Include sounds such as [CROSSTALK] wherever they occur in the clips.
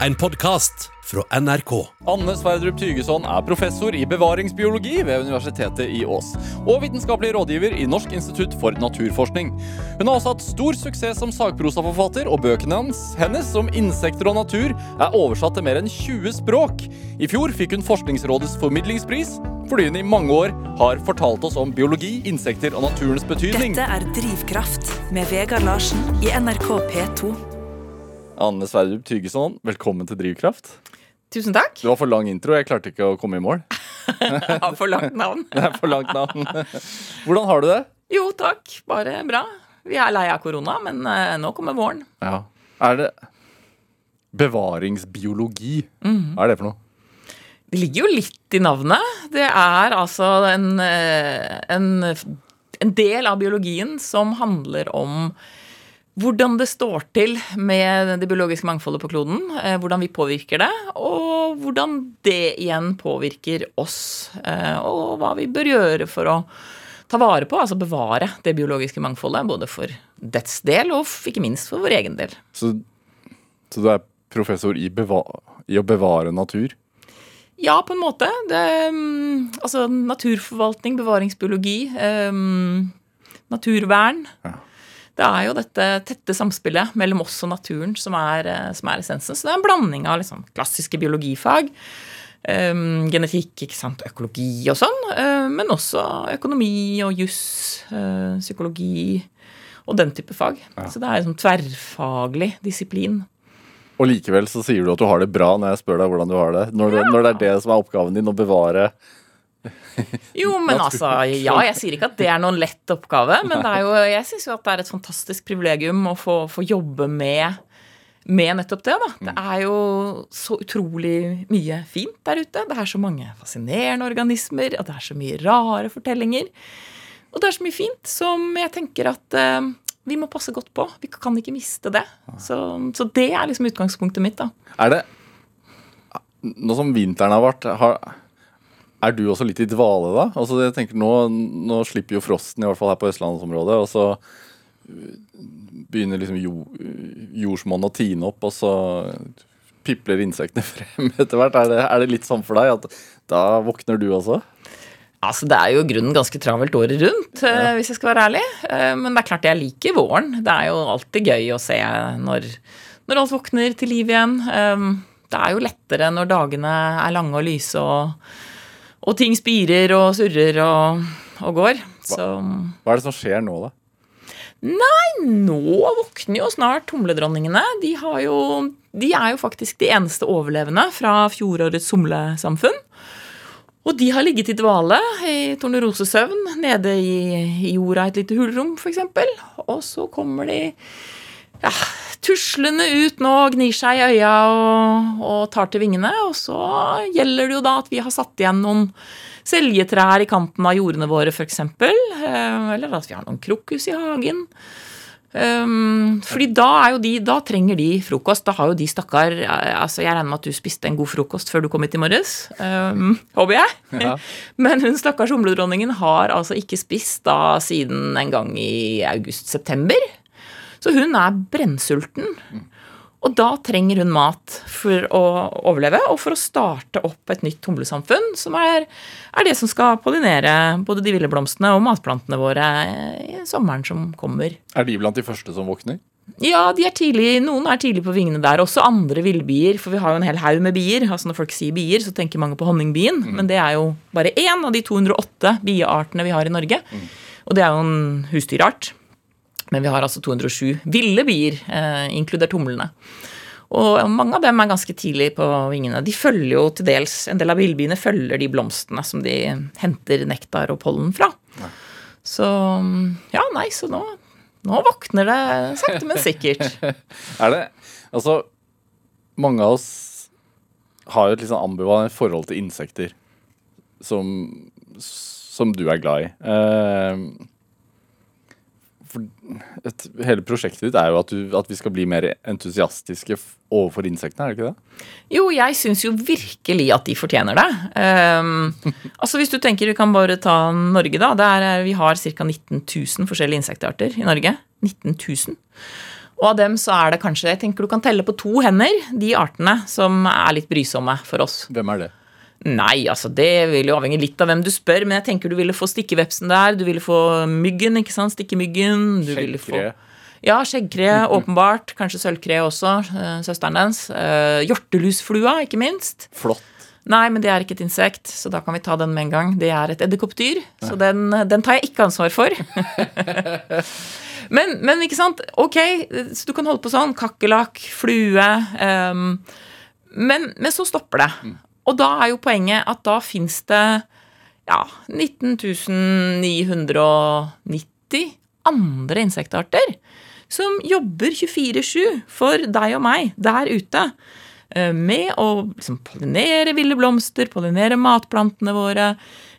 En podkast fra NRK. Anne Sverdrup Tygeson er professor i bevaringsbiologi ved Universitetet i Ås. Og vitenskapelig rådgiver i Norsk institutt for naturforskning. Hun har også hatt stor suksess som sagprosaforfatter, og bøkene hennes om insekter og natur er oversatt til mer enn 20 språk. I fjor fikk hun Forskningsrådets formidlingspris fordi hun i mange år har fortalt oss om biologi, insekter og naturens betydning. Dette er Drivkraft med Vegard Larsen i NRK P2. Anne Sverdrup Tygeson, velkommen til Drivkraft. Tusen takk. Det var for lang intro. Jeg klarte ikke å komme i mål. [LAUGHS] For langt navn. [LAUGHS] Det er for langt navn. Hvordan har du det? Jo, takk. Bare bra. Vi er lei av korona, men eh, nå kommer våren. Ja. Er det bevaringsbiologi? Mhm. Hva er det for noe? Det ligger jo litt i navnet. Det er altså en, eh, en, en del av biologien som handler om hvordan det står til med det biologiske mangfoldet på kloden, eh, hvordan vi påvirker det, og hvordan det igjen påvirker oss, eh, og hva vi bør gjøre for å ta vare på, altså bevare det biologiske mangfoldet, både for dets del og ikke minst for vår egen del. Så, så du er professor i, beva i å bevare natur? Ja, på en måte. Det, mm, altså naturforvaltning, bevaringsbiologi, um, naturvern. Ja. Det er jo dette tette samspillet mellom oss og naturen som er, eh, som er essensen. Så det er en blanding av liksom klassiske biologifag, um, genetikk, økologi og sånn, uh, men også økonomi og juss, uh, psykologi og den type fag. Så det er en sånn tverrfaglig disiplin. Og likevel så sier du at du har det bra når jeg spør deg hvordan du har det. Når, det- når det er det som er oppgaven din, å bevare [LAUGHS] Jo, men altså, ja, jeg sier ikke at det er noen lett oppgave, men det er jo, jeg syns jo at det er et fantastisk privilegium å få, få jobbe med, med nettopp det, da. Det er jo så utrolig mye fint der ute. Det er så mange fascinerende organismer, og det er så mye rare fortellinger. Og det er så mye fint som jeg tenker at eh, vi må passe godt på. Vi kan ikke miste det. Så, så det er liksom utgangspunktet mitt, da. Er det Nå som vinteren har vært, har, er du også litt i dvale da? Altså jeg tenker nå, nå slipper jo frosten, i hvert fall her på østlandsområdet, og så øh, begynner liksom jo, jordsmonnet å tine opp, og så pipler insektene [LAUGHS] frem etter hvert. Er det, er det litt sånn for deg at da våkner du også? Altså, Det er jo grunnen ganske travelt året rundt, ja. hvis jeg skal være ærlig. Men det er klart jeg liker våren. Det er jo alltid gøy å se når, når alt våkner til liv igjen. Det er jo lettere når dagene er lange og lyse og, og ting spirer og surrer og, og går. Så Hva er det som skjer nå, da? Nei, nå våkner jo snart humledronningene. De, har jo, de er jo faktisk de eneste overlevende fra fjorårets humlesamfunn. Og de har ligget i dvale i tornerosesøvn nede i, i jorda et lite hulrom, f.eks. Og så kommer de ja, tuslende ut nå, gnir seg i øya og, og tar til vingene. Og så gjelder det jo da at vi har satt igjen noen seljetrær i kanten av jordene våre, f.eks. Eller at vi har noen krokus i hagen. Um, fordi da, er jo de, da trenger de frokost. Da har jo de stakkar altså Jeg regner med at du spiste en god frokost før du kom hit i morges. Um, håper jeg. Ja. [LAUGHS] Men hun stakkars humledronningen har altså ikke spist da siden en gang i august-september. Så hun er brennsulten. Og da trenger hun mat for å overleve og for å starte opp et nytt humlesamfunn, som er, er det som skal pollinere både de ville blomstene og matplantene våre i sommeren som kommer. Er de blant de første som våkner? Ja, de er tidlig, noen er tidlig på vingene der. Også andre villbier, for vi har jo en hel haug med bier. Altså Når folk sier bier, så tenker mange på honningbien, men det er jo bare én av de 208 bieartene vi har i Norge. Og det er jo en husdyrart. Men vi har altså 207 ville bier, eh, inkludert humlene. Og mange av dem er ganske tidlig på vingene. De følger jo til dels, En del av villbiene følger de blomstene som de henter nektar og pollen fra. Så ja, nei, så nå, nå våkner det sakte, men sikkert. [LAUGHS] Er det Altså, mange av oss har jo et litt sånn ambivalent forhold til insekter som, som du er glad i. Eh, for et, hele prosjektet ditt er jo at, du, at vi skal bli mer entusiastiske overfor insektene, er det ikke det? Jo, jeg syns jo virkelig at de fortjener det. Um, [LAUGHS] altså Hvis du tenker vi kan bare ta Norge, da. Der er, vi har ca. 19 000 forskjellige insektarter i Norge. 19 000. Og av dem så er det kanskje Jeg tenker du kan telle på to hender de artene som er litt brysomme for oss. Hvem er det? Nei, altså det vil jo avhenge litt av hvem du spør, men jeg tenker du ville få stikkevepsen der, du ville få myggen, ikke sant, stikkemyggen. Du ville få Ja, skjeggkre, åpenbart. Kanskje sølvkre også, eh, søsteren dens. Eh, hjortelusflua, ikke minst. Flott. Nei, men det er ikke et insekt, så da kan vi ta den med en gang. Det er et edderkoppdyr, så den, den tar jeg ikke ansvar for. [LAUGHS] men, men ikke sant, ok, så du kan holde på sånn. Kakerlakk, flue. Um, men, men så stopper det. Og da er jo poenget at da fins det ja, 19.990 andre insektarter som jobber 24-7 for deg og meg der ute. eh, Med å liksom pollinere ville blomster, pollinere matplantene våre,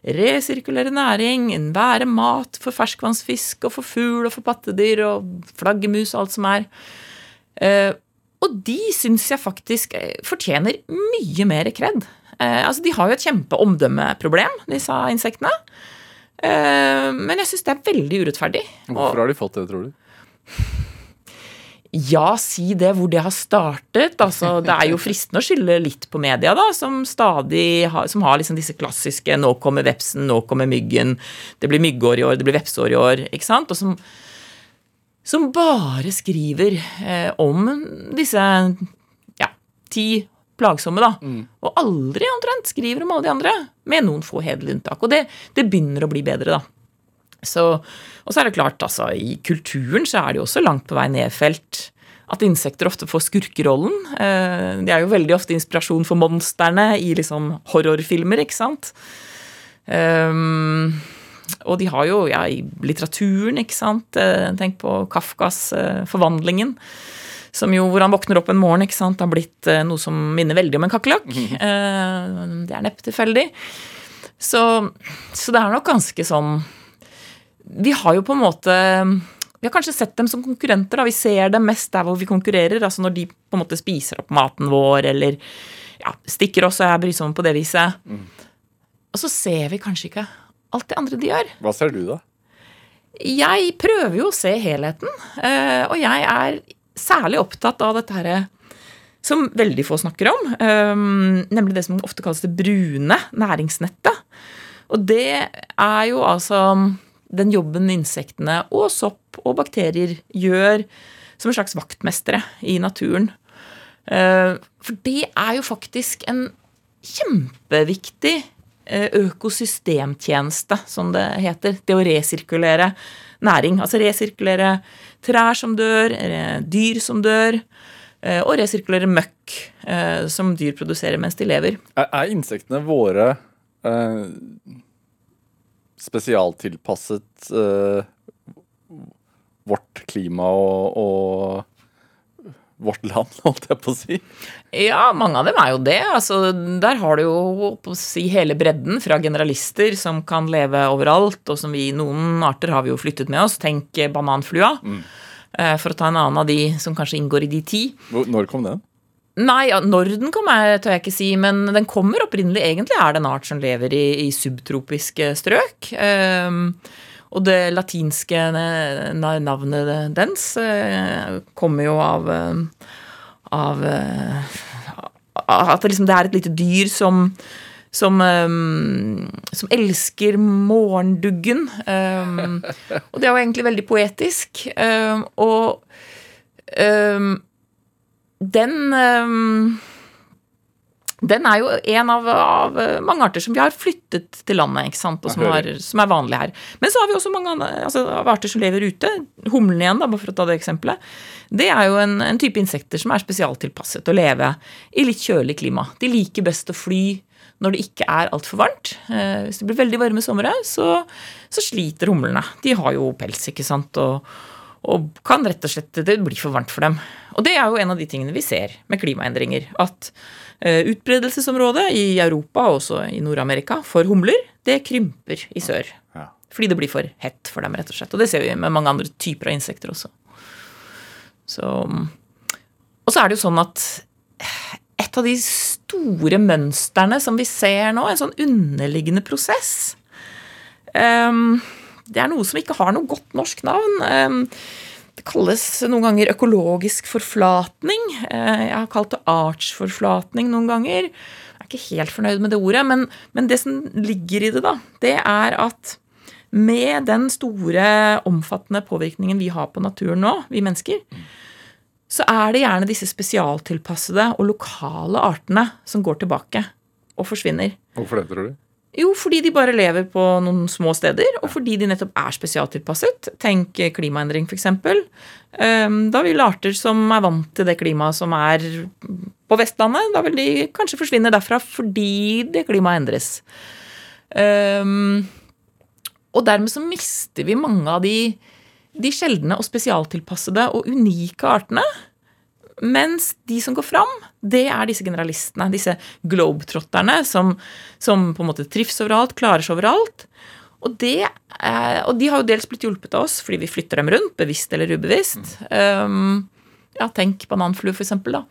resirkulere næring, være mat for ferskvannsfisk og for fugl og for pattedyr og flaggermus og alt som er. Og de syns jeg faktisk eh, fortjener mye mer kred. Eh, altså, de har jo et kjempeomdømmeproblem, disse insektene. Eh, men jeg syns det er veldig urettferdig. Hvorfor har de fått det, tror du? Ja, si det hvor det har startet. Altså, det er jo fristende å skylde litt på media, da, som stadig har, som har liksom disse klassiske 'nå kommer vepsen, nå kommer myggen', 'det blir myggår i år, det blir vepseår i år', ikke sant? Og som, som bare skriver eh, om disse ja, ti plagsomme, da. Og aldri omtrent skriver om alle de andre, med noen få hederlige unntak. Og det, det begynner å bli bedre, da. Så, og så er det klart, altså, i kulturen så er det jo også langt på vei nedfelt at insekter ofte får skurkerollen. Eh, de er jo veldig ofte inspirasjon for monstrene i liksom horrorfilmer, ikke sant. Um, og de har jo, ja, i litteraturen, ikke sant. Eh, Tenk på Kafkas eh, 'Forvandlingen'. Som jo, hvor han våkner opp en morgen, ikke sant, har blitt eh, noe som minner veldig om en kakerlakk. [LAUGHS] Det er neppe tilfeldig. Så, så det er nok ganske sånn Vi har jo på en måte Vi har kanskje sett dem som konkurrenter. da, Vi ser dem mest der hvor vi konkurrerer. altså Når de på en måte spiser opp maten vår, eller ja, stikker oss og er brysomme på det viset. Og så ser vi kanskje ikke alt det andre de gjør. Hva ser du, da? Jeg prøver jo å se helheten, eh, og jeg er særlig opptatt av dette her som veldig få snakker om, eh, nemlig det som ofte kalles det brune næringsnettet. Og det er jo altså den jobben insektene og sopp og bakterier gjør som en slags vaktmestere i naturen. Eh, For det er jo faktisk en kjempeviktig økosystemtjeneste, som det heter. Det å resirkulere næring. Altså resirkulere trær som dør, eh, dyr som dør, eh, og resirkulere møkk eh, som dyr produserer mens de lever. Er, er insektene våre eh, spesialtilpasset eh, vårt klima og, og vårt land, [LAUGHS] holdt jeg på å si? Ja, mange av dem er jo det. Altså, der har du jo på å si, hele bredden fra generalister som kan leve overalt, og som vi noen arter har vi jo flyttet med oss. Tenk eh, bananflua. Mm. For å ta en annen av de som kanskje inngår i de ti. Når kom den? Nei, ja, når den jeg, tør jeg ikke si, men den kommer opprinnelig. Egentlig er det en art som lever i, i subtropiske strøk. Ehm, og det latinske navnet dens eh, kommer jo av eh, av eh, At det, liksom, det er et lite dyr som som, um, som elsker morgenduggen. Um, og det er jo egentlig veldig poetisk. Um, og den den er jo en av, av mange arter som vi har flyttet til landet, ikke sant? og som, har, som er vanlig her. Men så har vi også mange andre, altså, av arter som lever ute. Humlen igjen, da, bare for å ta det eksempelet. Det er jo en, en type insekter som er spesialtilpasset å leve i litt kjølig klima. De liker best å fly når det ikke er altfor varmt. Eh, hvis det blir veldig varme somre, så, så sliter humlene. De har jo pels, ikke sant, og, og kan rett og slett Det blir for varmt for dem. Og det er jo en av de tingene vi ser med klimaendringer. At eh, utbredelsesområdet i Europa og også i Nord-Amerika for humler, det krymper i sør. Ja. Fordi det blir for hett for dem, rett og slett. Og det ser vi med mange andre typer av insekter også. Så Og så er det jo sånn at et av de store mønstrene som vi ser nå, en sånn underliggende prosess um, Det er noe som ikke har noe godt norsk navn. Det kalles noen ganger økologisk forflatning. Eh, Jeg har kalt det artsforflatning noen ganger. Jeg er ikke helt fornøyd med det ordet, men, men det som ligger i det, da, det er at med den store, omfattende påvirkningen vi har på naturen nå, vi mennesker, så er det gjerne disse spesialtilpassede og lokale artene som går tilbake og forsvinner. Hvorfor det, tror du? Jo, fordi de bare lever på noen små steder, og fordi de nettopp er spesialtilpasset. Tenk klimaendring, f.eks. Da vil arter som er vant til det klimaet som er på Vestlandet, da vil de kanskje forsvinne derfra fordi det klimaet endres. Um, og dermed så mister vi mange av de, de sjeldne og spesialtilpassede og unike artene. Mens de som går fram, det er disse generalistene, disse globetrotterne som, som på en måte trives overalt, klarer seg overalt. Og, det, og de har jo dels blitt hjulpet av oss fordi vi flytter dem rundt, bevisst eller ubevisst. Um, ja, tenk bananflue, for eksempel, da.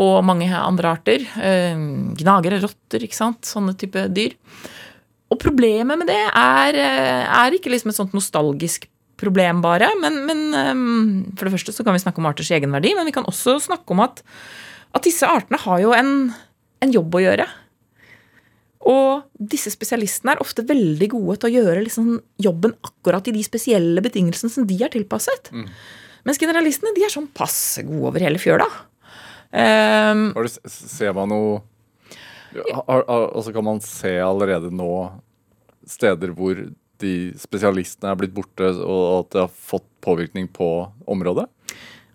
Og mange andre arter. Um, gnagere, rotter, ikke sant. Sånne type dyr. Og problemet med det er, er ikke liksom et sånt nostalgisk problem, bare. Men, men um, for det første så kan vi snakke om arters egenverdi, men vi kan også snakke om at, at disse artene har jo en, en, jobb å gjøre. Og disse spesialistene er ofte veldig gode til å gjøre liksom jobben akkurat i de spesielle betingelsene som de er tilpasset. Mm. Mens generalistene de er sånn passe gode over hele fjøla. Um, ser man noe Altså Kan man se allerede nå steder hvor de spesialistene er blitt borte, og at det har fått påvirkning på området?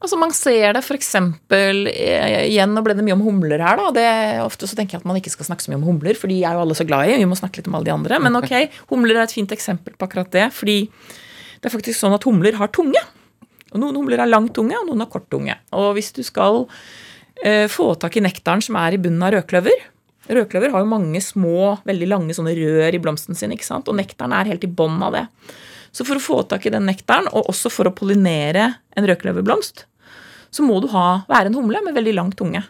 Altså Man ser det f.eks. Igjen, nå ble det mye om humler her. da, det, Ofte så tenker jeg at man ikke skal snakke så mye om humler, for de er jo alle så glad i. Vi må snakke litt om alle de andre. Men ok, [LAUGHS] humler er et fint eksempel på akkurat det. fordi det er faktisk sånn at humler har tunge. Og Noen humler har lang tunge, og noen har kort tunge. Og hvis du skal eh, få tak i nektaren som er i bunnen av rødkløver, Rødkløver har jo mange små, veldig lange sånne rør i blomsten sin, ikke sant? og nektaren er helt i bånn av det. Så for å få tak i den nektaren, og også for å pollinere en rødkløverblomst, så må du ha, være en humle med veldig lang tunge.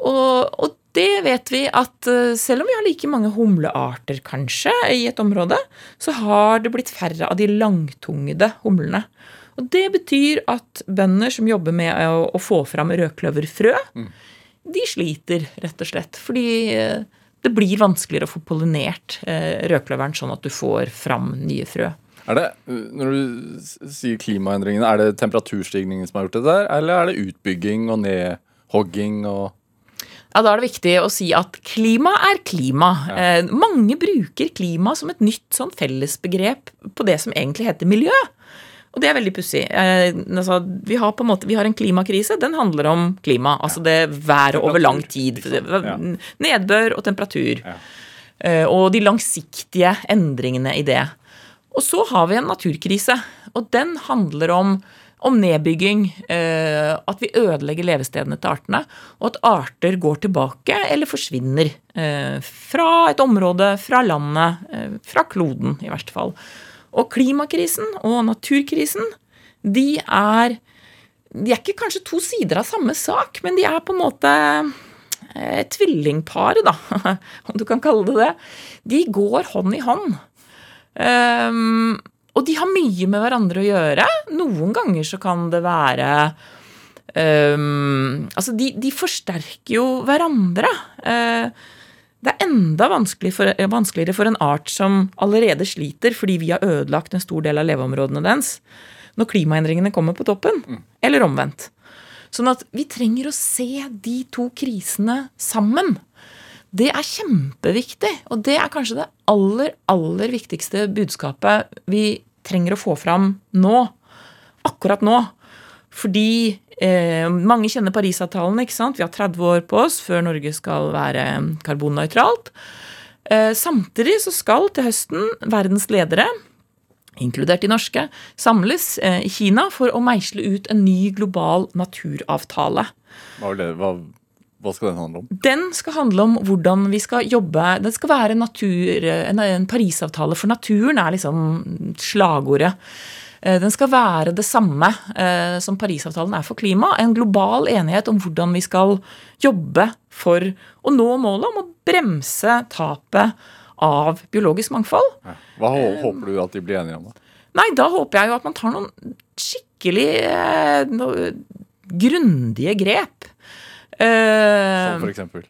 Og, og, det vet vi at eh, selv om vi har like mange humlearter, kanskje, i et område, så har det blitt færre av de langtungede humlene. Og det betyr at bønder som jobber med å, å få fram rødkløverfrø, mm de sliter, rett og slett. Fordi eh, det blir vanskeligere å få pollinert eh, rødkløveren sånn at du får fram nye frø. Er det, Når du sier klimaendringene, er det temperaturstigningen som har gjort det der, eller er det utbygging og nedhogging og ja, Da er det viktig å si at klima er klima. Ja. Eh, mange bruker klima som et nytt sånn fellesbegrep på det som egentlig heter miljø. Og det er veldig pussig. Eh, altså, vi, har på en måte, vi har en klimakrise. Den handler om klima. Altså det været over lang tid. Nedbør og temperatur. Eh, og de langsiktige endringene i det. Og så har vi en naturkrise. Og den handler om, om nedbygging. Eh, at vi ødelegger levestedene til artene. Og at arter går tilbake eller forsvinner. Eh, fra et område, fra landet, eh, fra kloden i verste fall. Og klimakrisen og naturkrisen, de er De er ikke kanskje to sider av samme sak, men de er på en måte eh, tvillingparet, da, [LAUGHS] om du kan kalle det det. De går hånd i hånd. Um, og de har mye med hverandre å gjøre. Noen ganger så kan det være um, Altså, de, de, forsterker jo hverandre. Uh, det er enda vanskelig for, vanskeligere for en art som allerede sliter fordi vi har ødelagt en stor del av leveområdene dens, når klimaendringene kommer på toppen. Mm. Eller omvendt. Sånn at vi trenger å se de to krisene sammen. Det er kjempeviktig, og det er kanskje det aller, aller viktigste budskapet vi trenger å få fram nå. Akkurat nå. Fordi eh, mange kjenner Parisavtalen. ikke sant? Vi har 30 år på oss før Norge skal være karbonnøytralt. Eh, samtidig så skal til høsten verdens ledere, inkludert de norske, samles eh, i Kina for å meisle ut en ny global naturavtale. Hva, hva, hva skal den handle om? Den skal handle om hvordan vi skal jobbe Den skal være natur, en, en Parisavtale for naturen, er liksom slagordet. Eh, den skal være det samme eh, som Parisavtalen er for klima. En global enighet om hvordan vi skal jobbe for å nå målet om å bremse tapet av biologisk mangfold. Hva håper du at de blir enige om? da? Nei, Da håper jeg jo at man tar noen skikkelig eh, grundige grep. Som for eksempel.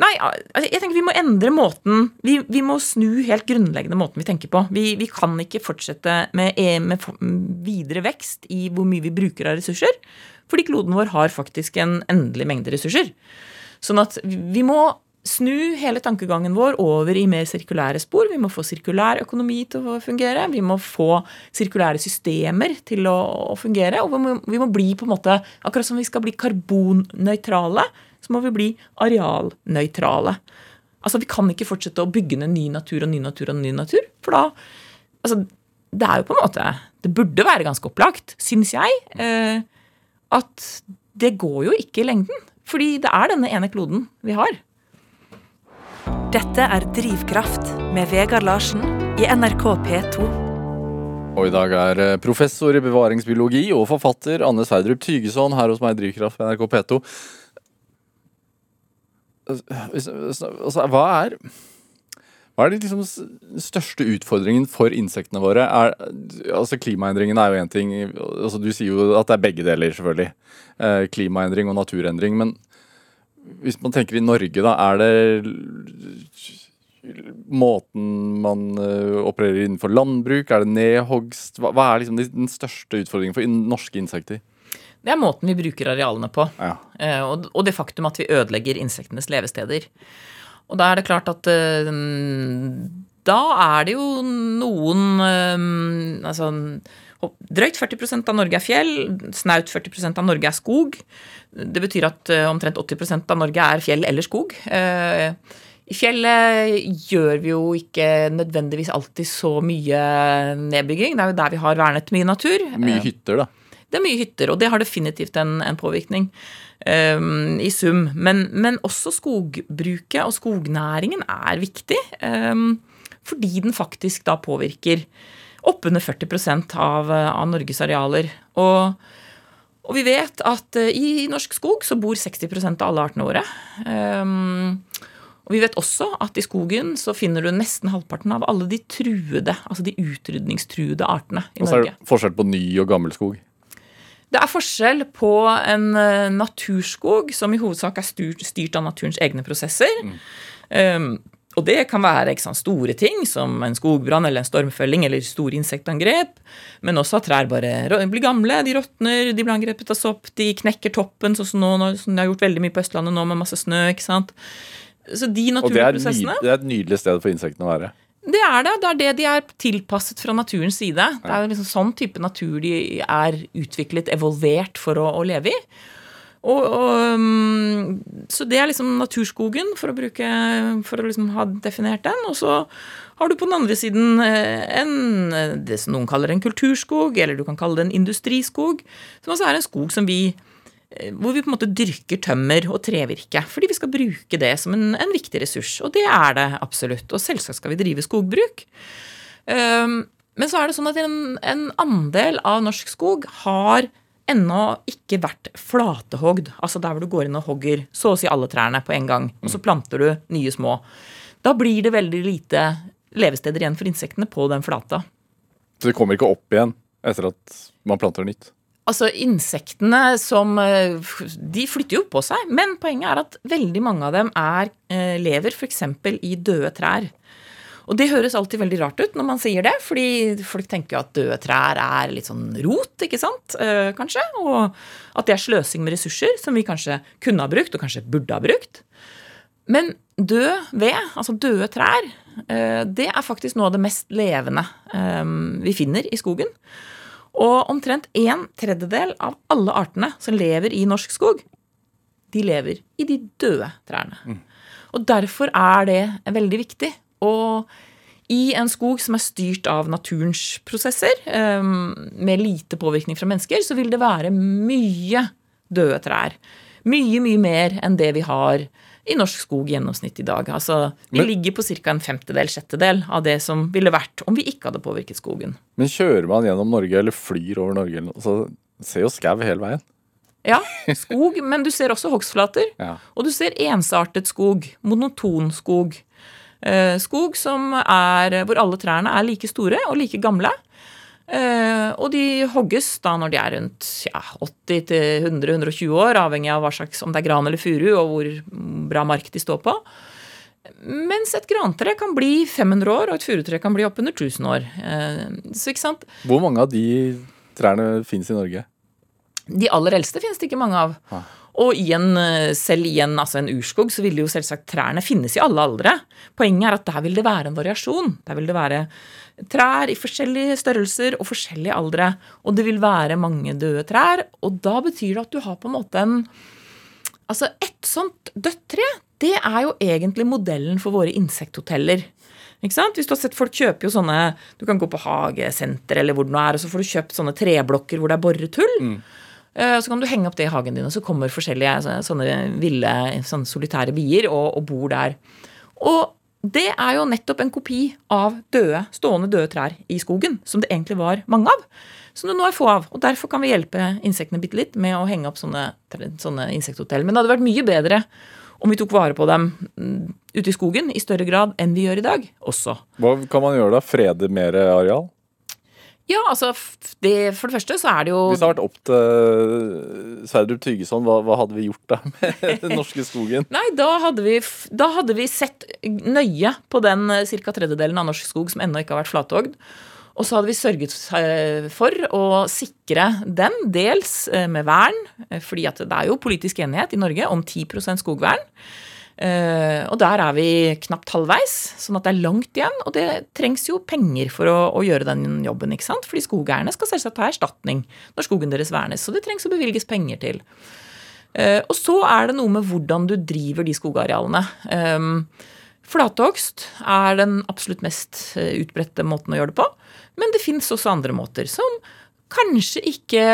Nei, altså, jeg tenker vi må endre måten Vi, vi må snu helt grunnleggende måten vi tenker på. Vi, vi kan ikke fortsette med, e- med videre vekst i hvor mye vi bruker av ressurser. Fordi kloden vår har faktisk en endelig mengde ressurser. Sånn at vi må snu hele tankegangen vår over i mer sirkulære spor. Vi må få sirkulær økonomi til å fungere. Vi må få sirkulære systemer til å, å fungere. Og vi må, vi må bli på en måte Akkurat som vi skal bli karbonnøytrale, så må vi bli arealnøytrale. Altså, Vi kan ikke fortsette å bygge ned ny natur og ny natur og ny natur. For da altså, Det er jo på en måte Det burde være ganske opplagt, syns jeg, eh, at det går jo ikke i lengden. Fordi det er denne ene kloden vi har. Dette er Drivkraft med Vegard Larsen i NRK P2. Og i dag er eh, professor i bevaringsbiologi og forfatter Anne Sverdrup Tygeson her hos meg i Drivkraft på NRK P2. Altså, hva er hva er de liksom største utfordringen for insektene våre? Er, altså Klimaendringene er jo én ting. Altså, du sier jo at det er begge deler, selvfølgelig. Eh, klimaendring og naturendring. Men hvis man tenker i Norge, da, er det måten man eh, opererer innenfor landbruk? Er det nedhogst? Hva, hva er liksom den største utfordringen for norske insekter? Det er måten vi bruker arealene på. Ja. Eh, Og og det faktum at vi ødelegger insektenes levesteder. Og da er det klart at eh, da er det jo noen eh, Altså drøyt 40% av Norge er fjell, snaut 40% av Norge er skog. Det betyr at omtrent 80 av Norge er fjell eller skog. I fjellet gjør vi jo ikke nødvendigvis alltid så mye nedbygging. Det er jo der vi har vernet mye natur. Mye hytter, da. Det er mye hytter, og det har definitivt en, en påvirkning um, i sum. Men, men også skogbruket og skognæringen er viktig, um, fordi den faktisk da påvirker oppunder 40 av, av Norges arealer. Og, og vi vet at i, i norsk skog så bor 60% av alle artene våre. Um, og vi vet også at i skogen så finner du nesten halvparten av alle de truede, altså de utrydningstruede artene i Norge. Og så er det forskjell på ny og gammel skog. Det er forskjell på en eh, naturskog som i hovedsak er styrt, styrt av naturens egne prosesser. Um, og det kan være sant, store ting som en skogbrann eller en stormfelling eller store insektangrep. Men også at trær bare blir gamle, de råtner, de blir angrepet av sopp, de knekker toppen, sånn som nå, som de har gjort veldig mye på Østlandet nå med masse snø. ikke sant? Så de Og det naturlige prosessene det er et nydelig sted for insektene å være. Det er det. Det er det de er tilpasset fra naturens side. Det er liksom sånn type natur de er utviklet, evolvert for å, å leve i. Og, og, um, så det er liksom naturskogen, for å bruke For å liksom ha definert den. Og så har du på den andre siden eh, en, det som noen kaller en kulturskog, eller du kan kalle det en industriskog. Som altså er en skog som vi hvor vi på en måte dyrker tømmer og trevirke. Fordi vi skal bruke det som en, en viktig ressurs. Og det er det absolutt. Og selvsagt skal vi drive skogbruk. Um, men så er det sånn at en, en andel av norsk skog har ennå ikke vært flatehogd. Altså der hvor du går inn og hogger så å si alle trærne på en gang. Og så planter du nye små. Da blir det veldig lite levesteder igjen for insektene på den flata. Så det kommer ikke opp igjen etter at man planter nytt. Altså, insektene som eh, De flytter jo på seg, men poenget er at veldig mange av dem er, eh, lever f.eks. i døde trær. Og det høres alltid veldig rart ut når man sier det, fordi folk tenker jo at døde trær er litt sånn rot, ikke sant, eh, kanskje, og at det er sløsing med ressurser som vi kanskje kunne ha brukt, og kanskje burde ha brukt. Men død ved, altså døde trær, eh, det er faktisk noe av det mest levende eh, vi finner i skogen. Og omtrent en tredjedel av alle artene som lever i norsk skog, de lever i de døde trærne. Og derfor er det veldig viktig. Og i en skog som er styrt av naturens prosesser, eh, med lite påvirkning fra mennesker, så vil det være mye døde trær. Mye, mye mer enn det vi har i norsk skog i gjennomsnitt i dag. Altså, vi Men- ligger på ca. en femtedel, sjettedel av det som ville vært om vi ikke hadde påvirket skogen. Men kjører man gjennom Norge eller flyr over Norge, så ser jo skau hele veien. Ja, [LAUGHS] skog, men du ser også hogstflater. Ja. Og du ser ensartet skog, monoton skog. Eh, skog som er, hvor alle trærne er like store og like gamle. Eh, og de hogges da når de er rundt ja, 80-100-120 år, avhengig av hva slags, om det er gran eller furu og hvor bra mark de står på. Mens et grantre kan bli 500 år, og et furutre kan bli oppunder 1000 år. Eh, så ikke sant? Hvor mange av de trærne fins i Norge? De aller eldste finnes det ikke mange av. Ah. Og i en, eh, selv i en, altså en urskog så vil jo selvsagt trærne finnes i alle aldre. Poenget er at der vil det være en variasjon. Der vil det være trær i forskjellige størrelser og forskjellige aldre. Og det vil være mange døde trær. Og da betyr det at du har på en måte en Altså, et sånt dødt tre, det er jo egentlig modellen for våre insekthoteller. Ikke sant? Hvis du har sett Folk kjøper jo sånne Du kan gå på hagesenter eller hvor det nå er, og så får du kjøpt sånne treblokker hvor det er boretull. Eh, Så kan du henge opp det i hagen din, og så kommer forskjellige sånne ville, sånne solitære bier og, og bor der. Og det er jo nettopp en kopi av døde, stående døde trær i skogen, som det egentlig var mange av. Som det nå er få av. Og derfor kan vi hjelpe insektene bitte litt med å henge opp sånne, sånne insekthotell. Men det hadde vært mye bedre om vi tok vare på dem mm, ute i skogen i større grad enn vi gjør i dag også. Hva kan man gjøre da? Frede mer areal? Ja, altså, det, For det første så er det jo Hvis det hadde vært opp til Sverdrup Tygeson, hva, hva hadde vi gjort da med [LAUGHS] den norske skogen? Nei, da hadde, vi, da hadde vi sett nøye på den ca. tredjedelen av norsk skog som ennå ikke har vært flatogd. Og så hadde vi sørget eh, for å sikre den, dels eh, med vern, eh, fordi det er jo politisk enighet i Norge om 10% skogvern. Eh, Og der er vi knapt halvveis, sånn at det er langt igjen. Og det trengs jo penger for å, å gjøre den jobben, ikke sant? Fordi skogeierne skal selvsagt ha erstatning når skogen deres vernes. Så det trengs å bevilges penger til. Eh, Og så er det noe med hvordan du driver de skogarealene. Um, Flathogst er den absolutt mest eh, utbredte måten å gjøre det på. Men det fins også andre måter som kanskje ikke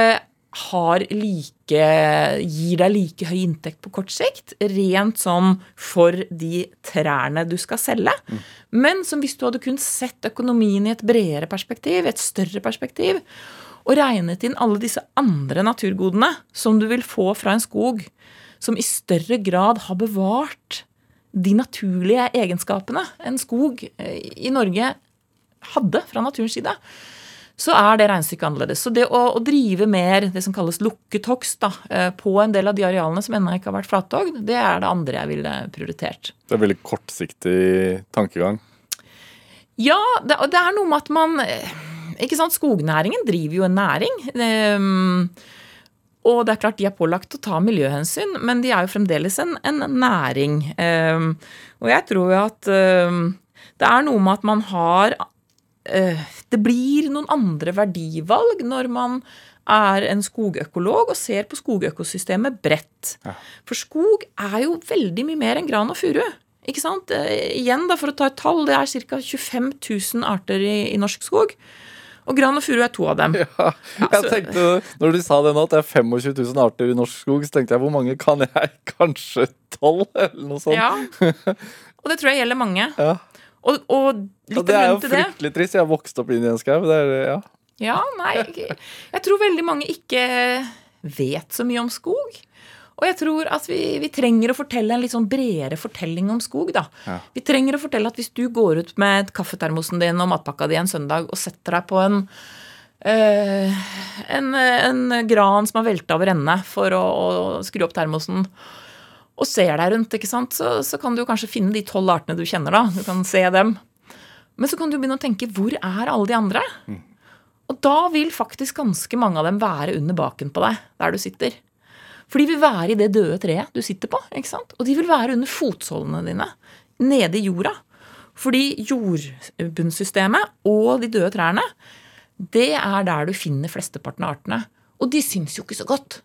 like Gir deg like høy inntekt på kort sikt, rent sånn for de trærne du skal selge. Men som hvis du hadde kun sett økonomien i et bredere perspektiv, et større perspektiv, og regnet inn alle disse andre naturgodene som du vil få fra en skog som i større grad har bevart de naturlige egenskapene en skog eh, i Norge hadde fra naturens side, så er det regnestykket annerledes. Så det å, å drive mer det som kalles lukket hogst da, eh, på en del av de arealene som ennå ikke har vært flathogd, det er det andre jeg ville prioritert. Det er veldig kortsiktig tankegang. Ja, det, det er noe med at man eh, Ikke sant, skognæringen driver jo en næring. Um, og det er klart de er pålagt å ta miljøhensyn, men de er jo fremdeles en, en næring. Um, og jeg tror jo at um, det er noe med at man har Det blir noen andre verdivalg når man er en skogøkolog og ser på skogøkosystemet bredt. For skog er jo veldig mye mer enn gran og furu. Ikke sant? Eh, igjen, da, for å ta et tall, det er ca. 25 000 arter i, i norsk skog. Og gran og furu er to av dem. [LAUGHS] Ja, jeg så- tenkte, Når du sa det nå, at det er 25 000 arter i norsk skog, så tenkte jeg hvor mange kan jeg? [LAUGHS] Kanskje tolv, eller noe sånt? Ja. Og det tror jeg gjelder mange. Ja. Og, og litt det er jo fryktelig trist. Jeg har vokst opp inn i en skau. Ja. Ja, nei, jeg, tror veldig mange ikke vet så mye om skog. Og jeg tror at vi, vi trenger å fortelle en litt sånn bredere fortelling om skog. da. Ja. Vi trenger å fortelle at hvis du går ut med kaffetermosen din og matpakka di en søndag og setter deg på en eh, en, en gran som har velta over ende for å, å skru opp termosen, og ser deg rundt, ikke sant, så, så kan du kanskje finne de tolv artene du kjenner, da. Du kan se dem. Men så kan du begynne å tenke hvor er alle de andre? Og da vil faktisk ganske mange av dem være under baken på deg, der du sitter. For de vil være i det døde treet du sitter på. ikke sant? Og de vil være under fotsålene dine, nede i jorda. Fordi jordbunnsystemet og de døde trærne, det er der du finner flesteparten av artene. Og de syns jo ikke så godt.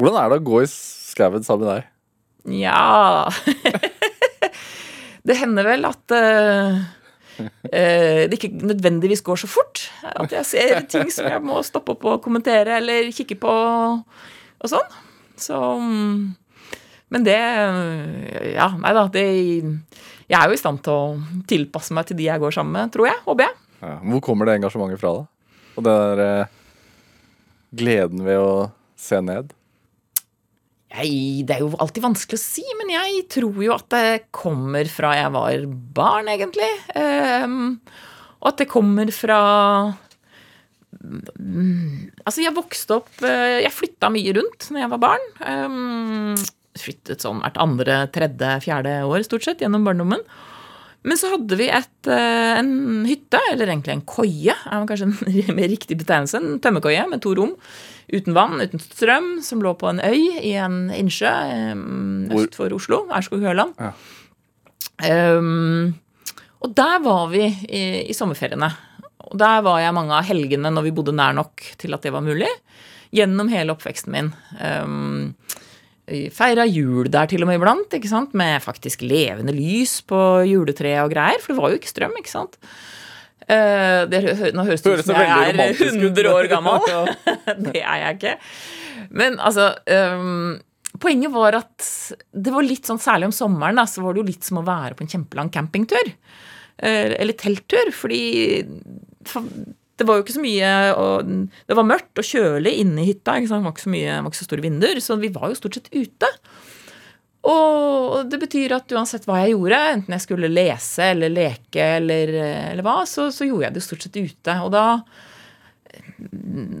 Hvordan er det å gå i skauen sammen med deg? Ja [LAUGHS] Det hender vel at uh, det ikke nødvendigvis går så fort. At jeg ser ting som jeg må stoppe opp og kommentere eller kikke på og sånn. Så Men det Ja, nei da. Det, jeg er jo i stand til å tilpasse meg til de jeg går sammen med, tror jeg. Håper jeg. Ja. Hvor kommer det engasjementet fra, da? Og den der eh, gleden ved å se ned? Jeg, det er jo alltid vanskelig å si, men jeg tror jo at det kommer fra jeg var barn, egentlig. Um, og at det kommer fra Altså, jeg vokste opp eh, Jeg flytta mye rundt når jeg var barn. Um, flyttet sånn hvert andre, tredje, fjerde år stort sett gjennom barndommen. Men så hadde vi et, eh, en hytte, eller egentlig en koie, er kanskje en [LAUGHS] riktig betegnelse. En tømmerkoie med to rom. Uten vann, uten strøm, som lå på en øy i en innsjø øst for Oslo. Aurskog-Høland. Ja. Um, og der var vi i, i sommerferiene. Og der var jeg mange av helgene når vi bodde nær nok til at det var mulig. Gjennom hele oppveksten min. Um, feira jul der til og med iblant, ikke sant? med faktisk levende lys på juletreet og greier. For det var jo ikke strøm, ikke sant. Eh, det, nå høres det ut som jeg er 100 år gammel. [LAUGHS] [LAUGHS] Det er jeg ikke. Men altså um, Poenget var at det var litt sånn, særlig om sommeren, da, så var det jo litt som å være på en kjempelang campingtur. Eh, Eller telttur, fordi det var jo ikke så mye og Det var mørkt og kjølig inne i hytta. Det var ikke så mye, var ikke så store vinduer, så vi var jo stort sett ute. Og det betyr at uansett hva jeg gjorde, enten jeg skulle lese eller leke eller, eller hva, så, så gjorde jeg det stort sett ute. Og da,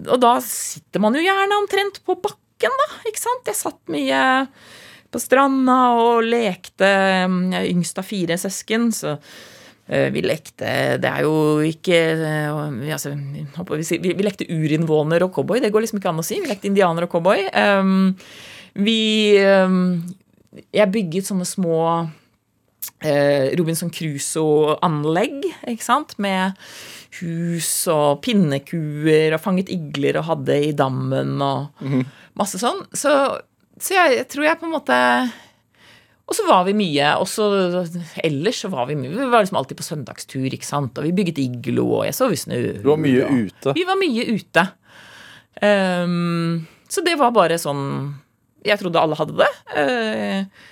og da sitter man jo gjerne omtrent på bakken, da. ikke sant? Jeg satt mye på stranda og lekte. Jeg er yngst av fire søsken, så eh, vi lekte Det er jo ikke eh, altså, vi, lekte urinnvåner og cowboy. Det går liksom ikke an å si. Vi lekte indianer og cowboy. Um, vi um, Jeg bygget sånne små eh, Robinson Crusoe-anlegg, ikke sant? Med hus og pinnekuer og fanget igler og hadde i dammen og masse sånn. Så, så jeg, jeg tror jeg på en måte Og så var vi mye Også Ellers så var vi mye Vi var liksom alltid på søndagstur, ikke sant? Og vi bygget iglo, og jeg sov i snø. Du var mye ute. Vi var mye ute. Um, så det var bare sånn Jeg trodde alle hadde det. Eh,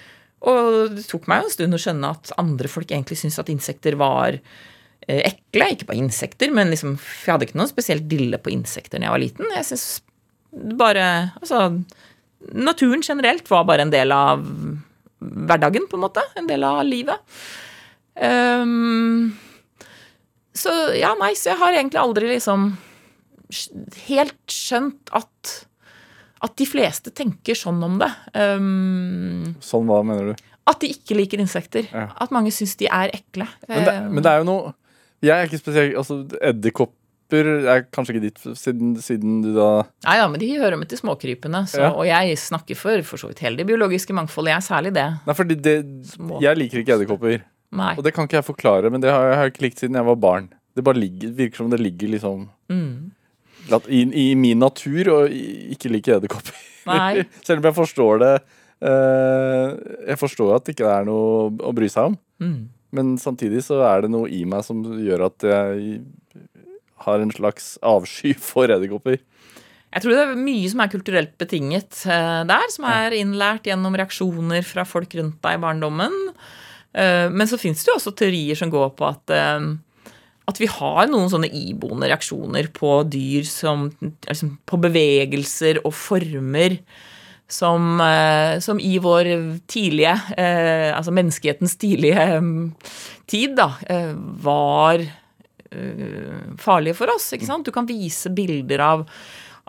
og det tok meg en stund å skjønne at andre folk egentlig syntes at insekter var eh, ekle. Ikke bare insekter, men liksom, jeg hadde ikke noe spesielt dille på insekter da jeg var liten. Jeg synes bare Altså, naturen generelt var bare en del av hverdagen, på en måte. En del av livet. Um, så ja, nei, så jeg har egentlig aldri liksom helt skjønt at at de fleste tenker sånn om det. Um, Sånn, hva mener du? at de ikke liker insekter. Ja. At mange syns de er ekle. Men det, men det er jo noe Jeg er ikke spesielt Altså, edderkopper er kanskje ikke ditt, siden, siden du da Nei da, men de hører med til småkrypene. Så, Ja. Og jeg snakker for for så vidt hele det biologiske mangfoldet. Jeg er særlig det. Nei, fordi det Små. Jeg liker ikke edderkopper. Og det kan ikke jeg forklare, men det har jeg, har ikke likt siden jeg var barn. Det bare ligger, virker som det ligger liksom Mm. At i, I min natur å ikke like edderkopper. [LAUGHS] Selv om jeg forstår det uh, Jeg forstår at det ikke er noe å bry seg om. Mm. Men samtidig så er det noe i meg som gjør at jeg har en slags avsky for edderkopper. Jeg tror det er mye som er kulturelt betinget uh, der, som er innlært gjennom reaksjoner fra folk rundt deg i barndommen. Uh, men så fins det jo også teorier som går på at, at vi har noen sånne iboende reaksjoner på dyr som altså På bevegelser og former som, eh, som i vår tidlige eh, Altså menneskehetens tidlige mm, tid, da, eh, var eh, farlige for oss. ikke sant? Du kan vise bilder av,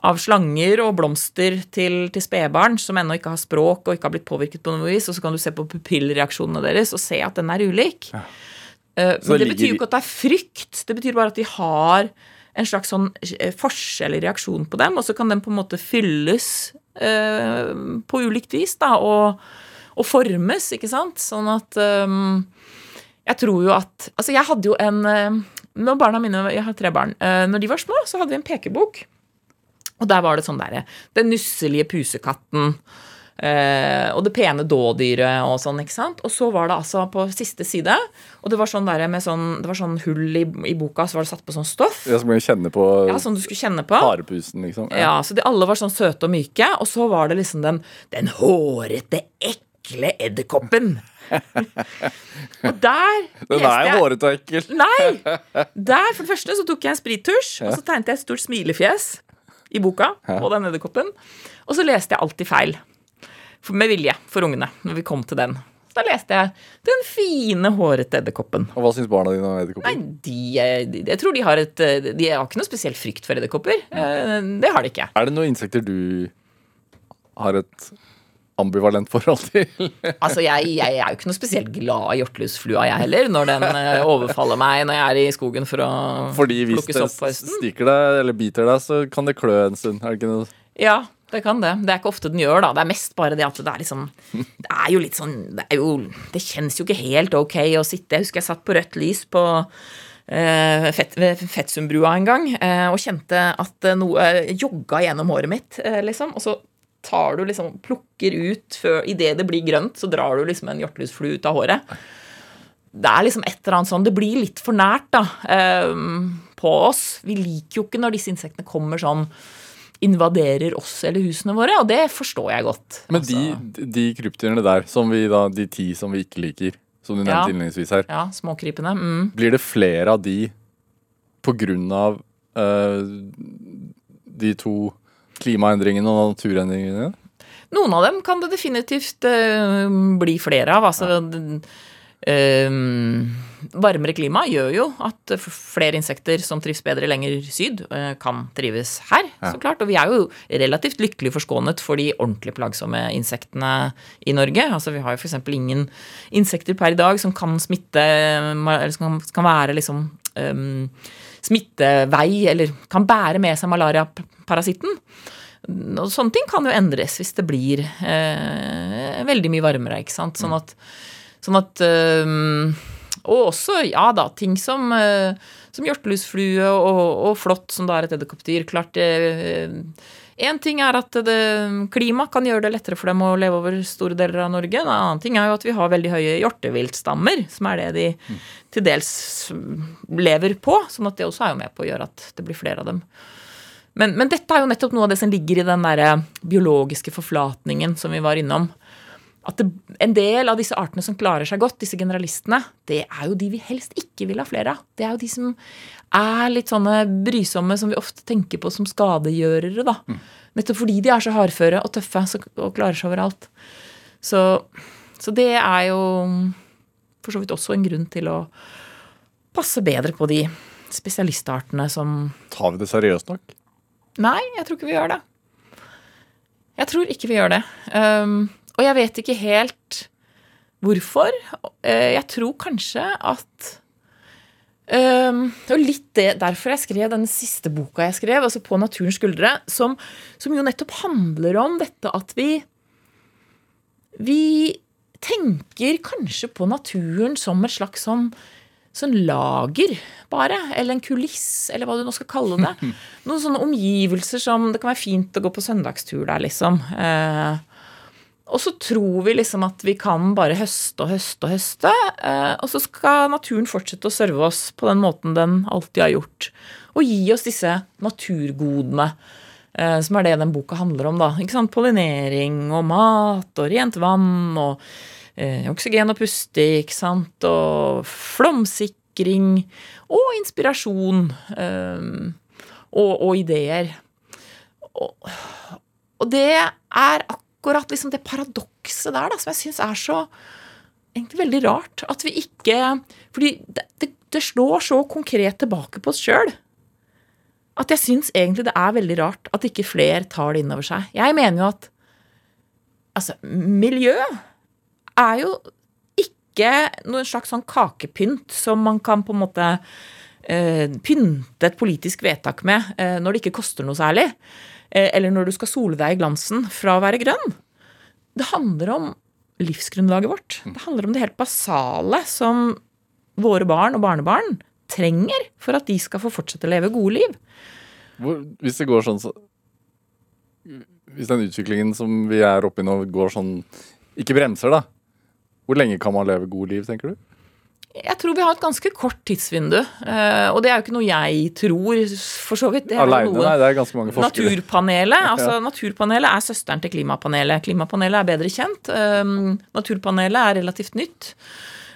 av slanger og blomster til, til spedbarn som ennå ikke har språk og ikke har blitt påvirket på noe vis, og så kan du se på pupillreaksjonene deres og se at den er ulik. Eh, Så Men det betyr jo ikke at det er frykt. Det betyr bare at de har en slags sånn eh, forskjell i reaksjon på dem, og så kan den på en måte fylles eh, på ulikt vis, da, og, og formes, ikke sant? Sånn at um, jeg tror jo at Altså, jeg hadde jo en eh, Når barna mine Jeg har tre barn. eh, Når de var små, så hadde vi en pekebok. Og der var det sånn derre Den nusselige pusekatten. Eh, og det pene dådyret og sånn, ikke sant. Og så var det altså på siste side, og det var sånn der med sånn Det var sånn hull i, i boka, så var det satt på sånn stoff. Skal kjenne på Ja, Sånn du skulle kjenne på. harepusen, liksom. Ja, så de alle var sånn søte og myke, og så var det liksom den, den hårete, ekle edderkoppen. [LAUGHS] og der Den er jo hårete og ekkel. Nei! [LAUGHS] Der, for det første, så tok jeg en sprittusj, og så tegnet jeg et stort smilefjes i boka på den edderkoppen. Og så leste jeg alltid feil. Med vilje for ungene, når vi kom til den. Så da leste jeg 'Den fine, hårete edderkoppen'. Og hva syns barna dine om Nei, de, de, jeg tror de har et eh, De har ikke noe spesiell frykt for edderkopper. Eh, Det har de ikke. Er det noen insekter du har et ambivalent forhold til? [LAUGHS] Altså, jeg, jeg er jo ikke noe spesielt glad i hjortelusflua, jeg heller, når den eh, overfaller meg når jeg er i skogen for å Fordi hvis plukke det sopp på høsten. stikker deg eller biter deg, så kan det klø en stund. Er det ikke noe? Ja, det kan det. Det er ikke ofte den gjør, da. Det er mest bare det at det er liksom Det er jo litt sånn Det, jo, det kjennes jo ikke helt ok å sitte Jeg husker jeg satt på rødt lys på eh, Fett, ved en gang eh, og kjente at eh, noe jogga gjennom håret mitt, eh, liksom. Og så tar du liksom Plukker ut før Idet det blir grønt, så drar du liksom en hjortelusflue ut av håret. Det er liksom et eller annet sånn Det blir litt for nært, da, eh, på oss. Vi liker jo ikke når disse insektene kommer sånn invaderer oss eller husene våre, og det forstår jeg godt. Men Altså, de, de krypdyrene der, som vi da, de ti som vi ikke liker, som du nevnte Ja. innledningsvis her, Ja, småkrypene. Mm. blir det flere av de på grunn av uh, de to klimaendringene og naturendringene? Noen av dem kan det definitivt uh, bli flere av. Altså, eh, varmere klima gjør jo at flere insekter som trives bedre lenger syd, eh, kan trives her. så klart. Og vi er jo relativt lykkelig forskånet for de ordentlig plagsomme insektene i Norge. Altså, vi har jo f.eks. ingen insekter per i dag som kan smitte Eller som kan, kan være liksom um, smittevei, eller kan bære med seg malariaparasitten. Og sånne ting kan jo endres hvis det blir eh, veldig mye varmere, ikke sant. Sånn at, sånn at eh, Og også, ja da, ting som, eh, som hjortelusflue og, og flått, som da er et edderkoppdyr. Klart Én ting er at klima kan gjøre det lettere for dem å leve over store deler av Norge. En annen ting er jo at vi har veldig høye hjorteviltstammer, som er det de til dels lever på. Sånn at det også er jo med på å gjøre at det blir flere av dem. Men, men dette er jo nettopp noe av det som ligger i den der biologiske forflatningen som vi var innom. At det, en del av disse artene som klarer seg godt, disse generalistene, det er jo de vi helst ikke vil ha flere av. Det er jo de som er litt sånne brysomme som vi ofte tenker på som skadegjørere, da. Nettopp fordi de er så hardføre og tøffe og klarer seg overalt. Så, så det er jo for så vidt også en grunn til å passe bedre på de spesialistartene som Tar vi det seriøst nok? Nei, jeg tror ikke vi gjør det. Jeg tror ikke vi gjør det. Um, og jeg vet ikke helt hvorfor. Eh, Jeg tror kanskje at um, Det var litt det, derfor jeg skrev den siste boka jeg skrev, altså På naturens skuldre, som, som jo nettopp handler om dette at vi Vi tenker kanskje på naturen som et slags sånn sånn lager, bare. Eller en kuliss, eller hva du nå skal kalle det. [LAUGHS] Noen sånne omgivelser som Det kan være fint å gå på søndagstur der, liksom. Eh, og så tror vi liksom at vi kan bare høste og høste og høste. Eh, og så skal naturen fortsette å serve oss på den måten den alltid har gjort. Og gi oss disse naturgodene. eh, Som er det den boka handler om. da, ikke sant? Pollinering og mat og rent vann og eh, oksygen og puste, ikke sant, og flomsikring og inspirasjon og, og ideer. Og, og det er akkurat liksom det paradokset der da, som jeg syns er så egentlig veldig rart. At vi ikke Fordi det, det, det slår så konkret tilbake på oss sjøl. At jeg syns egentlig det er veldig rart at ikke flere tar det inn over seg. Jeg mener jo at altså, miljø er jo ikke noen slags sånn kakepynt som man kan på en måte eh, pynte et politisk vedtak med eh, når det ikke koster noe særlig. Eh, eller når du skal sole deg i glansen fra å være grønn. Det handler om livsgrunnlaget vårt. Det handler om det helt basale som våre barn og barnebarn trenger for at de skal få fortsette å leve gode liv. Hvor, hvis det går sånn så Hvis den utviklingen som vi er oppe i nå, går sånn Ikke bremser, da. Hvor lenge kan man leve gode liv, tenker du? Jeg tror vi har et ganske kort tidsvindu. eh, Og det er jo ikke noe jeg tror, for så vidt. Det er noe- Nei, det er ganske mange forskere. Naturpanelet [LAUGHS] altså naturpanelet er søsteren til klimapanelet. Klimapanelet er bedre kjent. Um, naturpanelet er relativt nytt.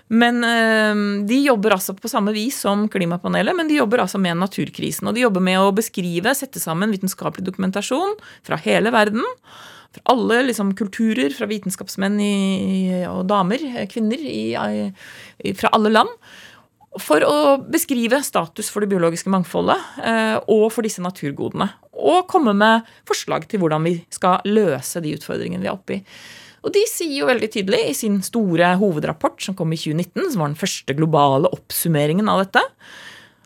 Men um, de jobber altså på samme vis som klimapanelet, men de jobber altså med naturkrisen. Og de jobber med å beskrive, sette sammen vitenskapelig dokumentasjon fra hele verden fra alle liksom, kulturer, fra vitenskapsmenn i, og damer, eh, kvinner i, i, fra alle land. For å beskrive status for det biologiske mangfoldet eh, og for disse naturgodene. Og komme med forslag til hvordan vi skal løse de utfordringene vi er oppe i. Og de sier jo veldig tydelig i sin store hovedrapport som kom i 2019, som var den første globale oppsummeringen av dette,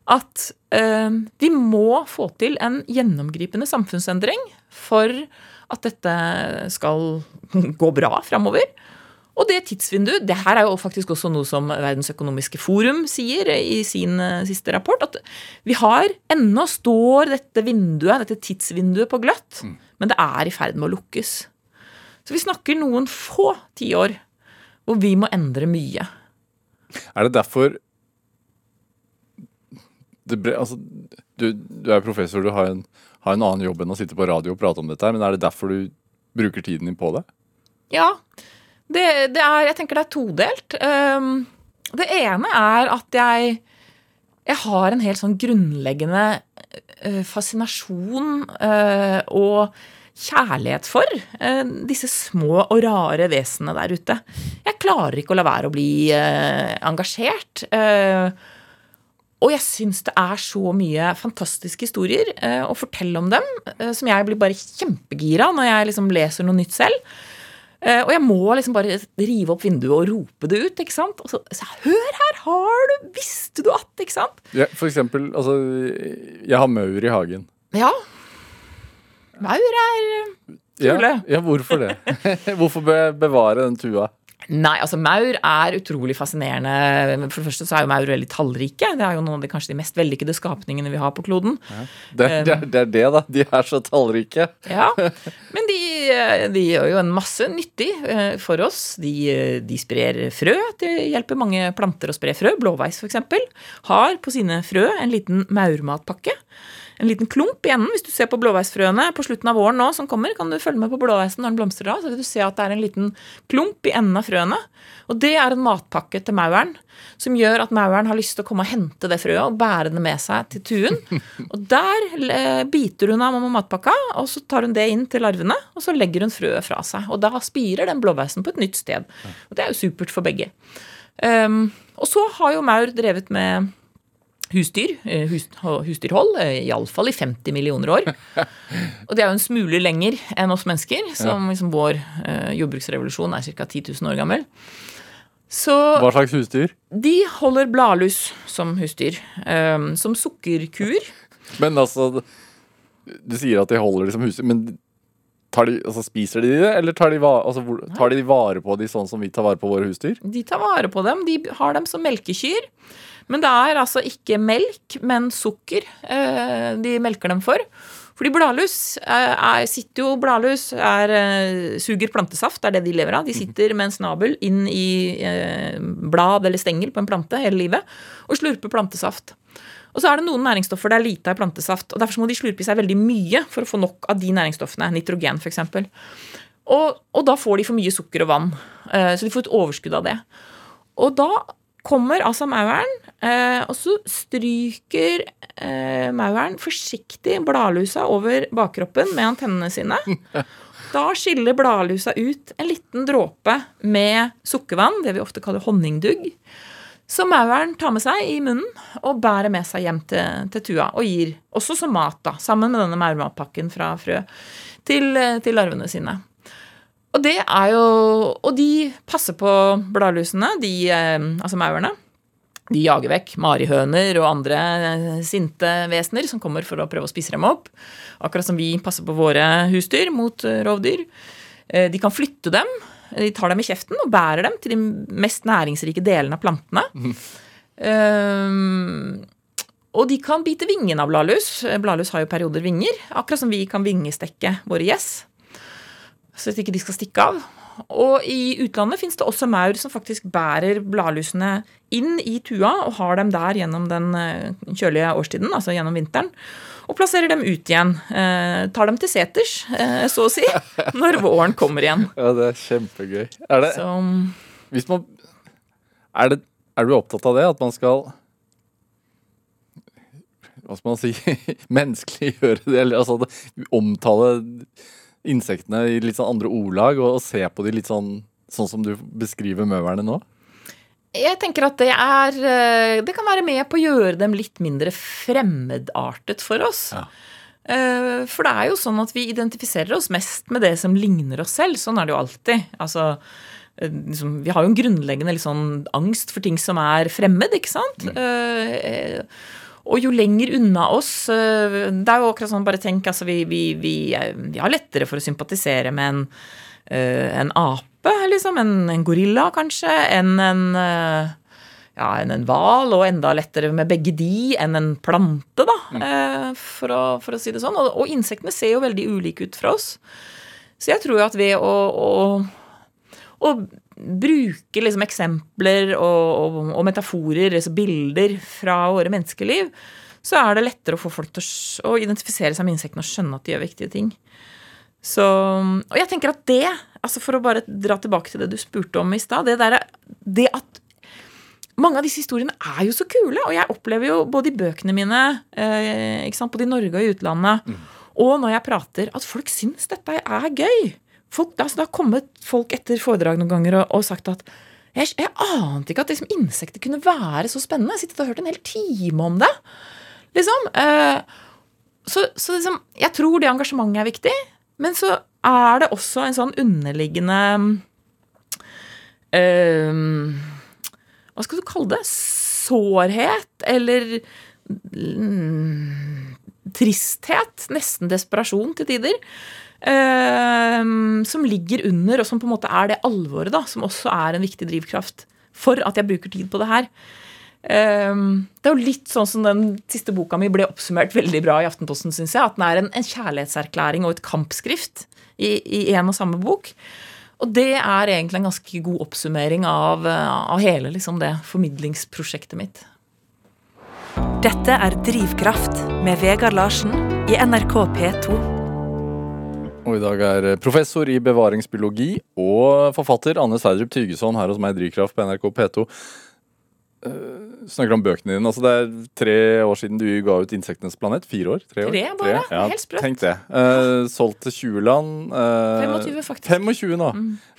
at eh, vi må få til en gjennomgripende samfunnsendring for at dette skal [LAUGHS] gå bra framover. Og det tidsvinduet Det her er jo faktisk også noe som Verdens økonomiske forum sier i sin eh, siste rapport. At vi har Ennå står dette vinduet, dette tidsvinduet på gløtt, mm. men det er i ferd med å lukkes. Så vi snakker noen få tiår hvor vi må endre mye. Er det derfor det ble, altså, du, du, er professor, du har en, har en, annen jobb enn å sitte på radio og prate om dette, men er det derfor du bruker tiden din på det? Ja. Det, det er, jeg tenker det er todelt. Um, det ene er at jeg, jeg har en helt sånn grunnleggende uh, fascinasjon uh, og kjærlighet for uh, disse små og rare vesenene der ute. Jeg klarer ikke å la være å bli engasjert. Og jeg syns det er så mye fantastiske historier å fortelle om dem, som jeg blir bare kjempegira når jeg liksom leser noe nytt selv. Eh, og jeg må liksom bare rive opp vinduet og rope det ut. ikke sant? Og så, så Hør her! Har du Visste du at Ikke sant? Ja, for eksempel, altså Jeg har maur i hagen. Ja. Maur er kule. Ja, ja, hvorfor det? [LAUGHS] hvorfor bevare den tua? Nei, altså maur er utrolig fascinerende. For det første så er jo maur veldig tallrike. Det er jo noen av de kanskje de mest vellykkede skapningene vi har på kloden. Ja. Det, det, er, det, er det, da. De er så tallrike. Ja, Men de, de gjør jo en masse nyttig eh, for oss. De, de sprer frø. Det hjelper mange planter å spre frø. Blåveis f.eks. har på sine frø en liten maurmatpakke en liten klump i enden. Hvis du ser på blåveisfrøene på slutten av våren nå som kommer, kan du følge med på blåveisen når den blomstrer av, så vil du se at det er en liten klump i enden av frøene. Og det er en matpakke til mauren som gjør at mauren har lyst til å komme og hente det frøet og bære det med seg til tuen. [LAUGHS] Og der eh, biter hun av matpakka, og så tar hun det inn til larvene, og så legger hun frøet fra seg. Og da spirer den blåveisen på et nytt sted. Og det er jo supert for begge. Um, og så har jo maur drevet med husdyr, eh, hus, husdyrhold, eh, iallfall i 50 millioner år. [LAUGHS] Og det er jo en smule lenger enn oss mennesker, som liksom vår eh, jordbruksrevolusjon er ca. 10 000 år gammel. Så Hva slags husdyr? De holder bladlus som husdyr. Um, som sukkerkuer. [LAUGHS] Men altså Du sier at de holder det som husdyr, men de, altså, spiser de det, eller tar de, altså, tar de vare på de sånn som vi tar vare på våre husdyr? De tar vare på dem. De har dem som melkekyr. Men det er altså ikke melk, men sukker eh, de melker dem for. Fordi bladlus eh, er, sitter jo Bladlus er, eh, suger plantesaft, det er det de lever av. De sitter med en snabel inn i blad eller stengel på en plante hele livet og slurper plantesaft. Og så er det noen næringsstoffer det er lite av i plantesaft. og Derfor må de slurpe i seg veldig mye for å få nok av de næringsstoffene. Nitrogen, f.eks. Og, og da får de for mye sukker og vann. Så de får et overskudd av det. Og da kommer altså mauren, eh, og så stryker eh, mauren forsiktig bladlusa over bakkroppen med antennene sine. [LAUGHS] Da skiller bladlusa ut en liten dråpe med sukkervann, det vi ofte kaller honningdugg, som mauren tar med seg i munnen og bærer med seg hjem til, til tua. Og gir også som mat, da, sammen med denne maurmatpakken fra frø, til, til larvene sine. Og det er jo Og de passer på bladlusene, de, eh, altså maurene. De jager vekk marihøner og andre eh, sinte vesener som kommer for å prøve å spise dem opp. Akkurat som vi passer på våre husdyr mot eh, rovdyr. De kan flytte dem. De tar dem i kjeften og bærer dem til de mest næringsrike delene av plantene. Mm. Um, og de kan bite vingen av bladlus. Bladlus har jo perioder vinger. Akkurat som vi kan vingestekke våre gjess så at ikke de skal stikke av. Og i utlandet fins det også maur som faktisk bærer bladlusene inn i tua og har dem der gjennom den eh, kjølige årstiden, altså gjennom vinteren. Og plasserer dem ut igjen. Eh, tar dem til seters, eh, så å si, [LAUGHS] når våren kommer igjen. Ja, det er kjempegøy. Er det så, Hvis man er, det, er du opptatt av det? At man skal Hva skal man si [LAUGHS] Menneskeliggjøre det, eller altså omtale insektene i litt sånn andre ordlag, og, og se på de litt sånn sånn som du beskriver møverne nå? Jeg tenker at det er eh, Det kan være med på å gjøre dem litt mindre fremmedartet for oss. Ja. Eh, For det er jo sånn at vi identifiserer oss mest med det som ligner oss selv. Sånn er det jo alltid. Altså, eh, liksom, vi har jo en grunnleggende sånn angst for ting som er fremmed, ikke sant? Eh, Og jo lenger unna oss eh, Det er jo akkurat sånn, bare tenk, altså vi, vi, vi, eh, vi har lettere for å sympatisere med en, eh, en ape, liksom. En, en gorilla, kanskje. Enn en ja, en hval, og enda lettere med begge de enn en plante, da, eh, for, å, for å si det sånn. Og, og insektene ser jo veldig ulike ut fra oss. Så jeg tror jo at ved å, å, å bruke liksom eksempler og, og, og metaforer, altså bilder fra våre menneskeliv, så er det lettere å få folk til å, å identifisere seg med insektene og skjønne at de gjør viktige ting. Så, og jeg tenker at det, altså for å bare dra tilbake til det du spurte om i stad, det, der, det at mange av disse historiene er jo så kule, og jeg opplever jo både i bøkene mine, eh, sant, både i Norge og i utlandet, og når jeg prater, at folk syns dette er gøy. Folk, altså, det har kommet folk etter foredrag noen ganger og, og sagt at jeg, jeg ante ikke at liksom, insekter kunne være så spennende. Jeg sittet og hørt en hel time om det. Liksom. Eh, så, så liksom, jeg tror det engasjementet er viktig. Men så er det også en sånn underliggende eh, Hva skal du kalle det? Sårhet? Eller mm, tristhet? Nesten desperasjon til tider. Eh, som ligger under, og som på en måte er det alvoret, da, som også er en viktig drivkraft for at jeg bruker tid på det her. Um, det er jo litt sånn som den siste boka mi ble oppsummert veldig bra i Aftenposten, syns jeg. At den er en, en kjærlighetserklæring og et kampskrift i, én og samme bok. Og det er egentlig en ganske god oppsummering av, eh, av hele liksom, det formidlingsprosjektet mitt. Dette er Drivkraft med Vegard Larsen i NRK P2. Og i dag er professor i bevaringsbiologi og forfatter Anne Sverdrup Tygeson her hos meg i Drivkraft på NRK P2. Uh, snakker om bøkene dine. Altså det er tre år siden du ga ut 'Insektenes planet'. Fire år? Tre, år? Tre bare. Helt sprøtt. Tenk det. Uh, solgt til 20 land. Uh, 25 faktisk. Mm. 25 nå.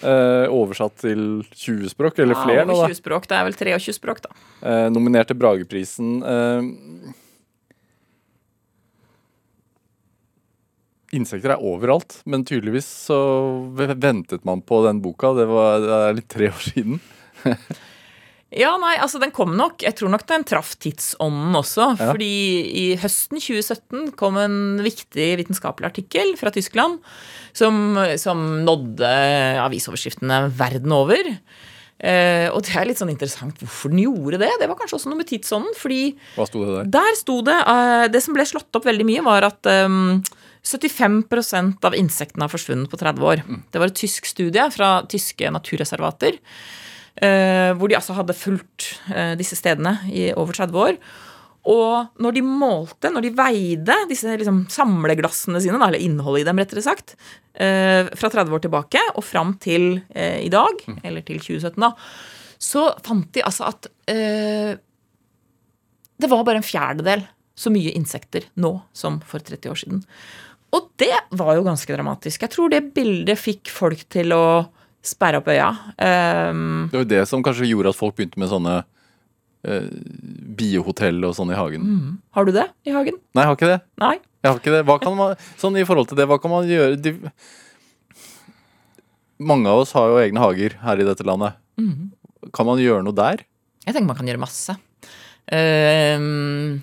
Eh, oversatt til 20 språk, eller flere nå, da. 20 språk. Det er vel 23 språk, da. Eh, nominert til Brageprisen. Eh, Insekter er overalt, men tydeligvis så ventet man på den boka. Det, var, det er litt tre år siden. [LAUGHS] Ja, nei, altså den kom nok. Jeg tror nok den traff tidsånden også. Ja. Fordi i høsten 2017 kom en viktig vitenskapelig artikkel fra Tyskland som, som nådde avisoverskriftene verden over. Uh, og det er litt sånn interessant hvorfor den gjorde det. Det var kanskje også noe med tidsånden. fordi Hva sto det der? der sto det uh, Det som ble slått opp veldig mye, var at um, 75% av insektene har forsvunnet på 30 år. Det var et tysk studie fra tyske naturreservater. eh, hvor de altså hadde fulgt eh, disse stedene i over 30 år. Og når de målte, når de veide disse liksom, samleglassene sine, eller innholdet i dem, rettere sagt, eh, fra 30 år tilbake og fram til i dag, eller til 2017, da, så fant de altså at det var bare en fjerdedel så mye insekter nå som for 30 år siden. Og det var jo ganske dramatisk. Jeg tror det bildet fikk folk til å sperre opp øya. Um, Det var jo det som kanskje gjorde at folk begynte med sånne uh, biohotell og sånn i hagen. har du det i hagen? Nei, jeg har ikke det. Nei? Jeg har ikke det. Hva kan man, sånn i forhold til det, hva kan man gjøre? De, mange av oss har jo egne hager her i dette landet. Kan man gjøre noe der? Jeg tenker man kan gjøre masse. Um,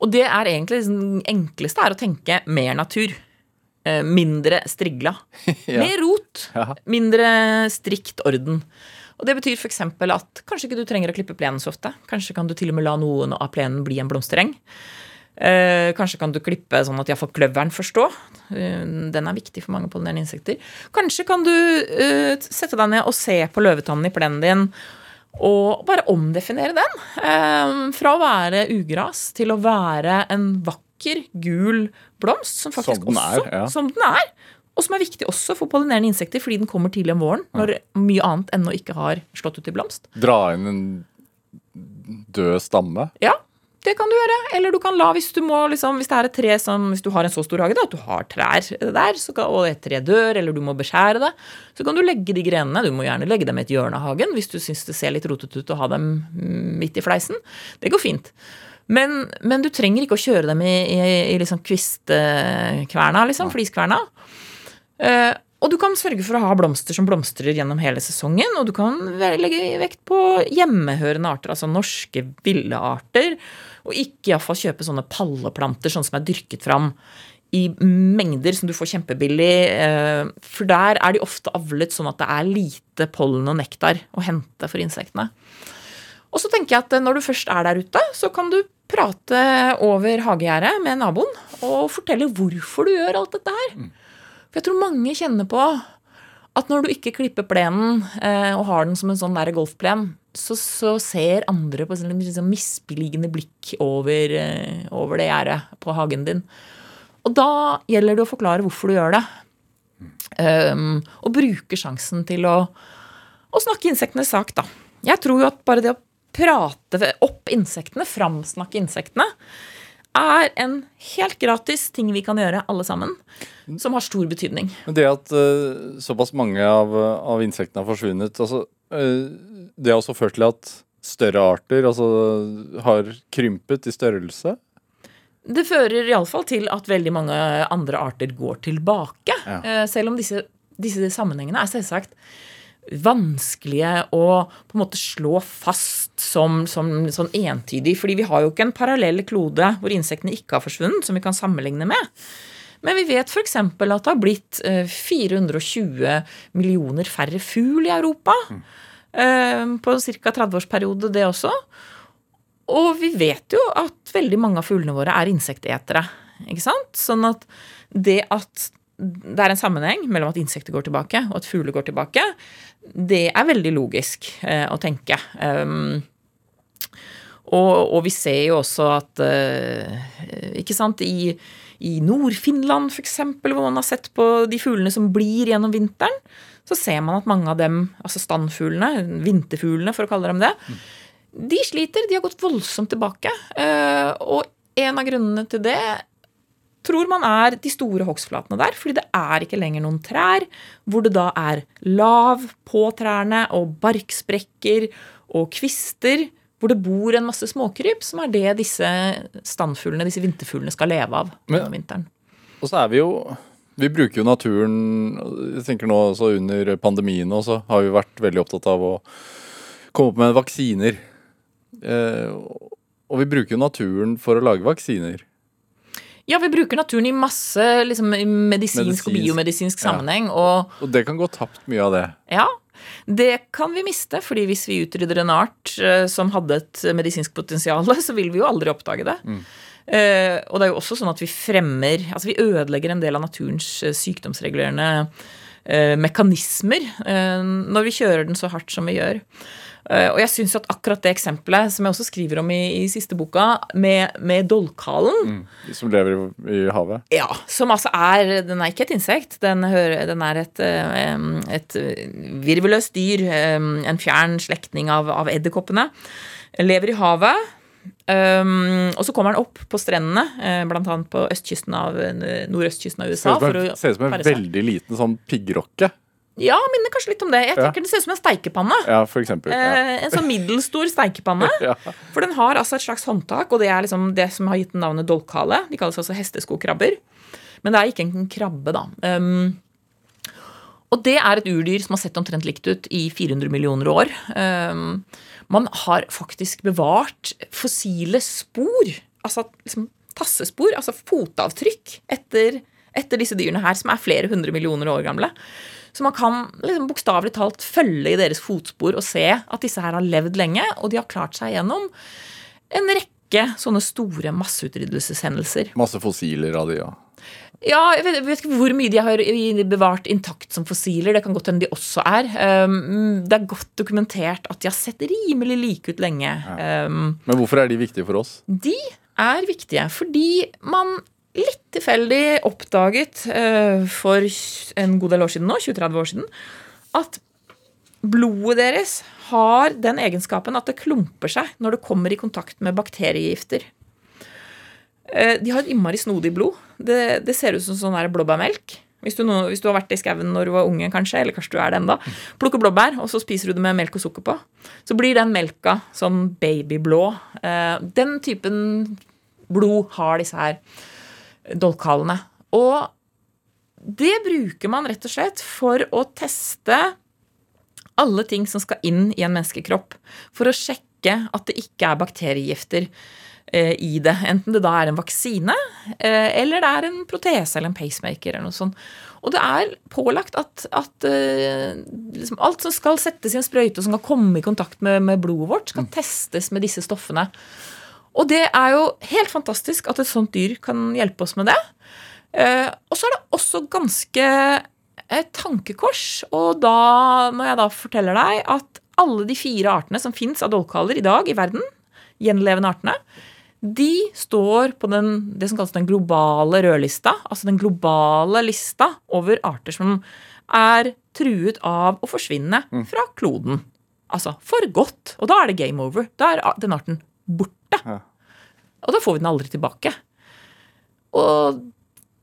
og det er egentlig liksom, enkleste er å tenke mer natur. Eh, mindre strigla. [LAUGHS] Ja. Mer rot. Ja. Mindre strikt orden. Og Det betyr f.eks. at kanskje ikke du trenger å klippe plenen så ofte. Kanskje kan du til og med la noen av plenen bli en blomstereng. Eh, kanskje kan du klippe sånn at iallfall kløveren får stå. Eh, den er viktig for mange pollinerende insekter. Kanskje kan du eh, sette deg ned og se på løvetannen i plenen din og bare omdefinere den. Eh, fra å være ugras til å være en vakker, gul blomst som faktisk Som den er, også ja. Som den er. Og som er viktig også for pollinerende insekter fordi den kommer tidlig om våren. Når mye annet ennå ikke har slått ut i blomst. Dra inn en død stamme? Ja, det kan du gjøre. Eller du kan la, hvis du må liksom, hvis det er et tre som Hvis du har en så stor hage da, at du har trær der, så kan, og et tre dør, eller du må beskjære det, så kan du legge de grenene. Du må gjerne legge dem i et hjørne av hagen hvis du syns det ser litt rotete ut å ha dem midt i fleisen. Det går fint. Men, men du trenger ikke å kjøre dem i, i, i liksom kvistkverna, liksom, fliskverna. Uh, og du kan sørge for å ha blomster som blomstrer gjennom hele sesongen. Og du kan legge vekt på hjemmehørende arter, altså norske ville arter. Og ikke iallfall kjøpe sånne palleplanter, sånn som er dyrket fram i mengder som du får kjempebillig. eh, For der er de ofte avlet sånn at det er lite pollen og nektar å hente for insektene. Og så tenker jeg at når du først er der ute, så kan du prate over hagegjerdet med naboen og fortelle hvorfor du gjør alt dette her. For jeg tror mange kjenner på at når du ikke klipper plenen eh, og har den som en sånn der golfplen, så, så ser andre på sånn liksom misbilligende blikk over, eh, over det gjerdet på hagen din. Og da gjelder det å forklare hvorfor du gjør det. Um, og bruke sjansen til å, å snakke insektenes sak, da. Jeg tror jo at bare det å prate opp insektene, framsnakke insektene, er en helt gratis ting vi kan gjøre alle sammen, som har stor betydning. Men det at uh, såpass mange av, av insektene har forsvunnet, altså, det har også ført til at større arter altså, har krympet i størrelse? Det fører iallfall til at veldig mange andre arter går tilbake. Ja. Eh, Selv om disse, disse sammenhengene er selvsagt vanskelige å på en måte slå fast som, som sånn entydig. fordi vi har jo ikke en parallell klode hvor insektene ikke har forsvunnet, som vi kan sammenligne med. Men vi vet f.eks. at det har blitt eh, 420 millioner færre fugl i Europa. Mm. På ca. 30-årsperiode, det også. Og vi vet jo at veldig mange av fuglene våre er insektetere. Ikke sant? Sånn at det at det er en sammenheng mellom at insekter går tilbake og at fugler går tilbake, det er veldig logisk eh, å tenke. Um, og, og vi ser jo også at eh, Ikke sant, i, i Nord-Finland f.eks., hvor man har sett på de fuglene som blir gjennom vinteren, så ser man at mange av dem, altså standfuglene, vinterfuglene for å kalle dem det, de sliter. De har gått voldsomt tilbake. Eh, og en av grunnene til det tror man er de store hogstflatene der, fordi det er ikke lenger noen trær, hvor det da er lav på trærne og barksprekker og kvister, hvor det bor en masse småkryp, som er det disse standfuglene, disse vinterfuglene, skal leve av Men- om vinteren. Og så er vi jo Vi bruker jo naturen Jeg tenker nå også under pandemien også, har vi vært veldig opptatt av å komme opp med vaksiner. Eh, og vi bruker jo naturen for å lage vaksiner. Ja, vi bruker naturen i masse liksom, i medisinsk og biomedisinsk biomedisinsk ja. sammenheng. Og Og det kan gå tapt mye av det. ja, det kan vi miste, fordi hvis vi utrydder en art eh, som hadde et medisinsk potensial, [LAUGHS] så vil vi jo aldri oppdage det. Eh, og det er jo også sånn at vi fremmer Altså vi ødelegger en del av naturens eh, sykdomsregulerende mekanismer eh, når vi kjører den så hardt som vi gjør. Eh, og jeg syns at akkurat det eksempelet, som jeg også skriver om i, i siste boka, med, med dolkhalen mm, som lever i, i havet. ja, som altså er Den er ikke et insekt. Den, hører, den er et, eh, et virveløst dyr. eh, En fjern slektning av, av edderkoppene. Lever i havet. Um, og så kommer den opp på strendene, bl.a. blant annet på østkysten av, eh, nordøstkysten av USA. ser ut som en veldig liten sånn piggrokke. Ja, minner kanskje litt om det. Jeg Ja. tenker Det ser ut som en steikepanne. Ja, for eksempel. Ja. Eh, en sånn middelstor steikepanne. [LAUGHS] Ja. For den har altså et slags håndtak, og det er liksom det som har gitt den navnet dolkhale. De kalles altså hesteskokrabber. Men det er ikke en krabbe, da. Um, og det er et urdyr som har sett omtrent likt ut i 400 millioner år. Um, man har faktisk bevart fossile spor, altså liksom tassespor, altså fotavtrykk, etter, etter disse dyrene her, som er flere hundre millioner år gamle. Så man kan liksom bokstavelig talt følge i deres fotspor og se at disse her har levd lenge, og de har klart seg gjennom en rekke sånne store masseutryddelseshendelser. Masse fossiler av de, ja. Ja, jeg vet, jeg vet ikke hvor mye de har bevart intakt som fossiler. Det kan godt hende de også er. Um, det er godt dokumentert at de har sett rimelig like ut lenge. Um, Men hvorfor er de viktige for oss? de er viktige fordi man litt tilfeldig oppdaget uh, for en god del år siden nå, 20-30 år siden, at blodet deres har den egenskapen at det klumper seg når det kommer i kontakt med bakteriegifter. Eh, De har et innmari snodig blod. Det, det ser ut som sånn blåbærmelk. Hvis du, nå, hvis du har vært i skauen når du var unge, kanskje, eller kanskje du er det enda, plukker blåbær, og så spiser du det med melk og sukker på, så blir den melka sånn babyblå. Eh, Den typen blod har disse her dolkhalene. Og det bruker man rett og slett for å teste alle ting som skal inn i en menneskekropp. For å sjekke at det ikke er bakteriegifter i det. Enten det da er en vaksine, eh, eller det er en protese eller en pacemaker. eller noe sånt. Og det er pålagt at, at eh, liksom alt som skal settes i en sprøyte, og som kan komme i kontakt med, med blodet vårt, skal testes med disse stoffene. Og det er jo helt fantastisk at et sånt dyr kan hjelpe oss med det. Eh, og så er det også ganske et tankekors. Og da, når jeg da forteller deg at alle de fire artene som fins av dolkhaler i dag i verden, gjenlevende artene, de står på den, det som kalles den globale rødlista, altså den globale lista over arter som er truet av å forsvinne fra kloden. Altså for godt. Og da er det game over. Da er den arten borte. Ja. Og da får vi den aldri tilbake. Og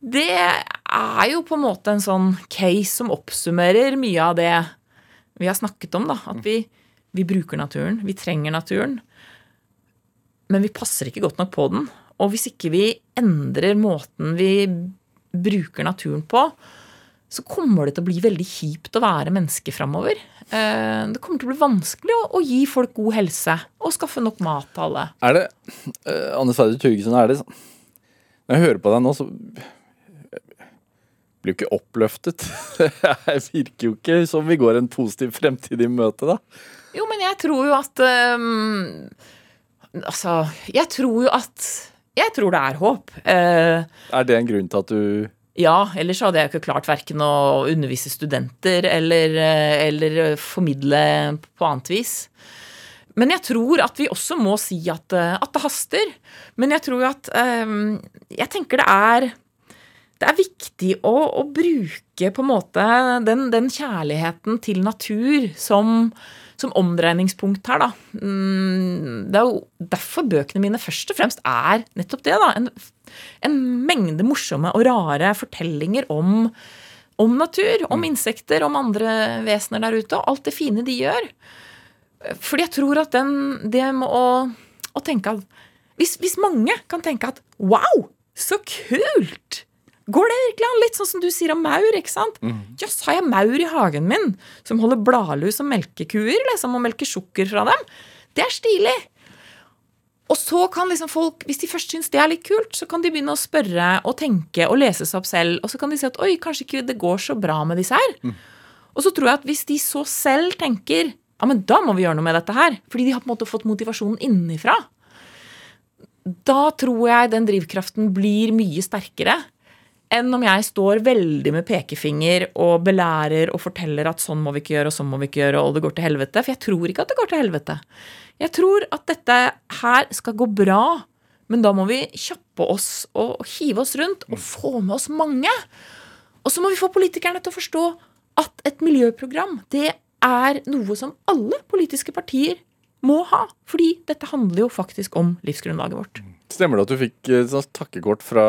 det er jo på en måte en sånn case som oppsummerer mye av det vi har snakket om. da, At vi, vi bruker naturen. Vi trenger naturen. Men vi passer ikke godt nok på den. Og hvis ikke vi endrer måten vi bruker naturen på, så kommer det til å bli veldig kjipt å være menneske framover. Eh, Det kommer til å bli vanskelig å, gi folk god helse og skaffe nok mat til alle. Er det uh, Anne Sverre Thurgesson, er det sånn Når jeg hører på deg nå, så blir jo ikke oppløftet. [LAUGHS] Jeg virker jo ikke som vi går en positiv fremtid i møte, da. Jo, men jeg tror jo at øhm, Altså, jeg tror jo at Jeg tror det er håp. Eh, Er det en grunn til at du ja, ellers hadde jeg jo ikke klart verken å undervise studenter eller, eh, eller formidle på annet vis. Men jeg tror at vi også må si at, eh, at det haster. Men jeg tror jo at øhm, Jeg tenker det er det er viktig å, å bruke på en måte den, den kjærligheten til natur som, som omdreiningspunkt her, da. Mm, Det er jo derfor bøkene mine først og fremst er nettopp det. da, En, en mengde morsomme og rare fortellinger om, om natur, om insekter, om andre vesener der ute, og alt det fine de gjør. Fordi jeg tror at den, det med å, å tenke at hvis, hvis mange kan tenke at wow, så kult! Går det virkelig an? Litt sånn som du sier om maur. ikke sant? Jøss, har jeg maur i hagen min som holder bladlus og melkekuer? Liksom, og melker sukker fra dem? Det er stilig. Og så kan liksom folk, hvis de først syns det er litt kult, så kan de begynne å spørre og tenke og lese seg opp selv. Og så kan de si at oi, kanskje ikke det går så bra med disse her. Og så tror jeg at hvis de så selv tenker ja, men da må vi gjøre noe med dette her, fordi de har på en måte fått motivasjonen innenfra, da tror jeg den drivkraften blir mye sterkere enn om jeg står veldig med pekefinger og belærer og forteller at sånn må vi ikke gjøre, og sånn må vi ikke gjøre, og det går til helvete. For jeg tror ikke at det går til helvete. Jeg tror at dette her skal gå bra, men da må vi kjappe oss og hive oss rundt og få med oss mange. Og så må vi få politikerne til å forstå at et miljøprogram, det er noe som alle politiske partier må ha. Fordi dette handler jo faktisk om livsgrunnlaget vårt. Stemmer det at du fikk sånn takkekort fra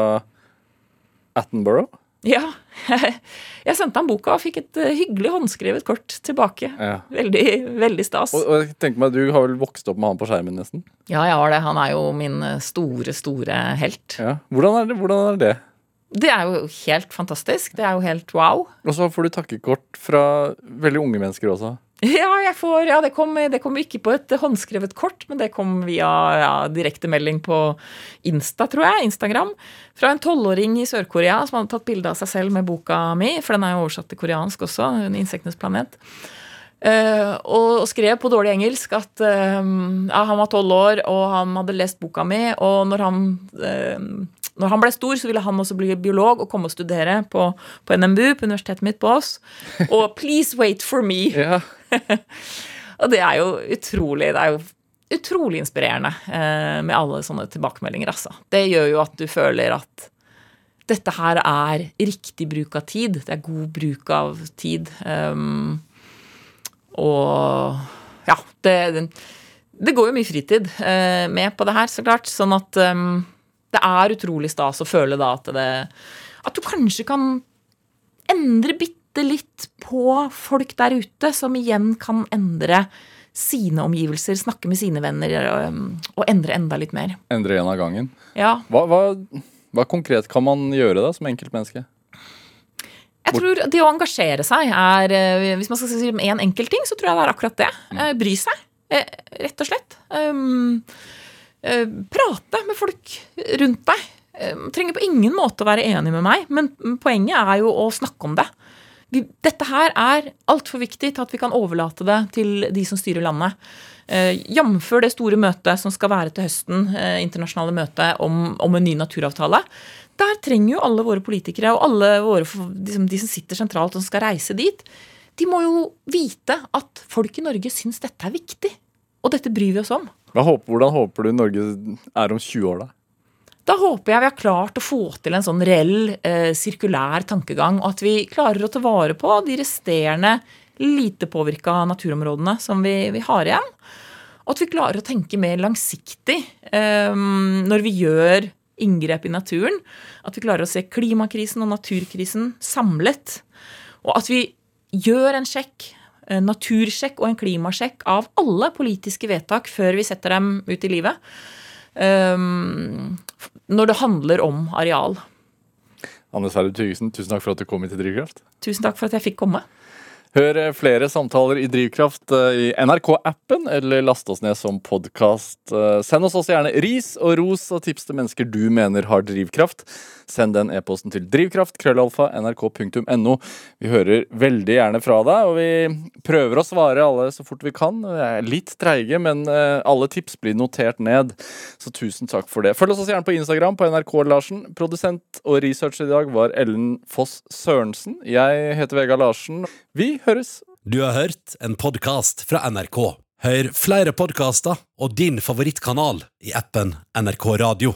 Attenborough? Ja. [LAUGHS] Jeg sendte han boka og fikk et eh, hyggelig håndskrevet kort tilbake. Ja. Veldig, veldig stas. Og, og jeg tenker meg, Du har vel vokst opp med han på skjermen, nesten? Ja, jeg har det. Han er jo min eh, store, store helt. Ja. Hvordan er det? Hvordan er det? Det er jo helt fantastisk. Det er jo helt wow. Og så får du takkekort fra veldig unge mennesker også. [LAUGHS] Ja, jeg får, ja det, kom, det kom ikke på et håndskrevet kort, men det kom via ja, direktemelding på Insta, tror jeg. Instagram. Fra en tolvåring i Sør-Korea som hadde tatt bilde av seg selv med boka mi, for den er jo oversatt til koreansk også, 'Insektenes planet'. Uh, og skrev på dårlig engelsk at uh, ja, han var tolv år, og han hadde lest boka mi. Og når han, eh, når han ble stor, så ville han også bli biolog og komme og studere på, på NMBU, på universitetet mitt på Ås. Og 'please wait for me'. [LAUGHS] Ja. [LAUGHS] Og det er jo utrolig det er jo utrolig inspirerende eh, med alle sånne tilbakemeldinger. Altså. Det gjør jo at du føler at dette her er riktig bruk av tid. Det er god bruk av tid. Um, Og ja, det, det går jo mye fritid uh, med på det her, så klart. Sånn at eh, det er utrolig stas å føle da at det At du kanskje kan endre bitte litt på folk der ute, som igjen kan endre sine omgivelser, snakke med sine venner og, og endre enda litt mer. Endre en av gangen. Ja. Hva, hva, hva konkret kan man gjøre da, som enkeltmenneske? Jeg tror det å engasjere seg er eh, Hvis man skal si én enkelt ting, så tror jeg det er akkurat det. Eh, Bry seg, eh, rett og slett. Eh, prate med folk rundt deg. Um, trenger på ingen måte å være enig med meg, men poenget er jo å snakke om det. Dette her er altfor viktig til at vi kan overlate det til de som styrer landet. Eh, Jf. det store møtet som skal være til høsten, eh, internasjonale møtet om, om en ny naturavtale. Der trenger jo alle våre politikere og alle våre, liksom, de som sitter sentralt og skal reise dit, de må jo vite at folk i Norge syns dette er viktig. Og dette bryr vi oss om. Håper, hvordan håper du Norge er om 20 år, da? Da håper jeg vi har klart å få til en sånn reell eh, sirkulær tankegang, og at vi klarer å ta vare på de resterende lite påvirka naturområdene som vi, vi har igjen. Og at vi klarer å tenke mer langsiktig eh, når vi gjør inngrep i naturen. At vi klarer å se klimakrisen og naturkrisen samlet. Og at vi gjør en sjekk, natursjekk og en klimasjekk av alle politiske vedtak før vi setter dem ut i livet. Um, når det handler om areal. Anne Sverre Tygesen, tusen takk for at du kom hit til Drivkraft. Tusen takk for at jeg fikk komme. Hør eh, flere samtaler i Drivkraft eh, i NRK-appen, eller last oss ned som podkast. Send oss også gjerne ris og ros og tips til mennesker du mener har drivkraft. Send den e-posten til drivkraft, krøllalfa, nrk.no. Vi hører veldig gjerne fra deg, og vi prøver å svare alle så fort vi kan. Vi er litt treige, men eh, alle tips blir notert ned, så tusen takk for det. Følg oss også gjerne på Instagram, på NRK Larsen. Produsent og researcher i dag var Ellen Foss Sørensen. Jeg heter Vegard Larsen. Vi høres. Du har hørt en podkast fra NRK. Hør flere podkaster og din favorittkanal i appen NRK Radio.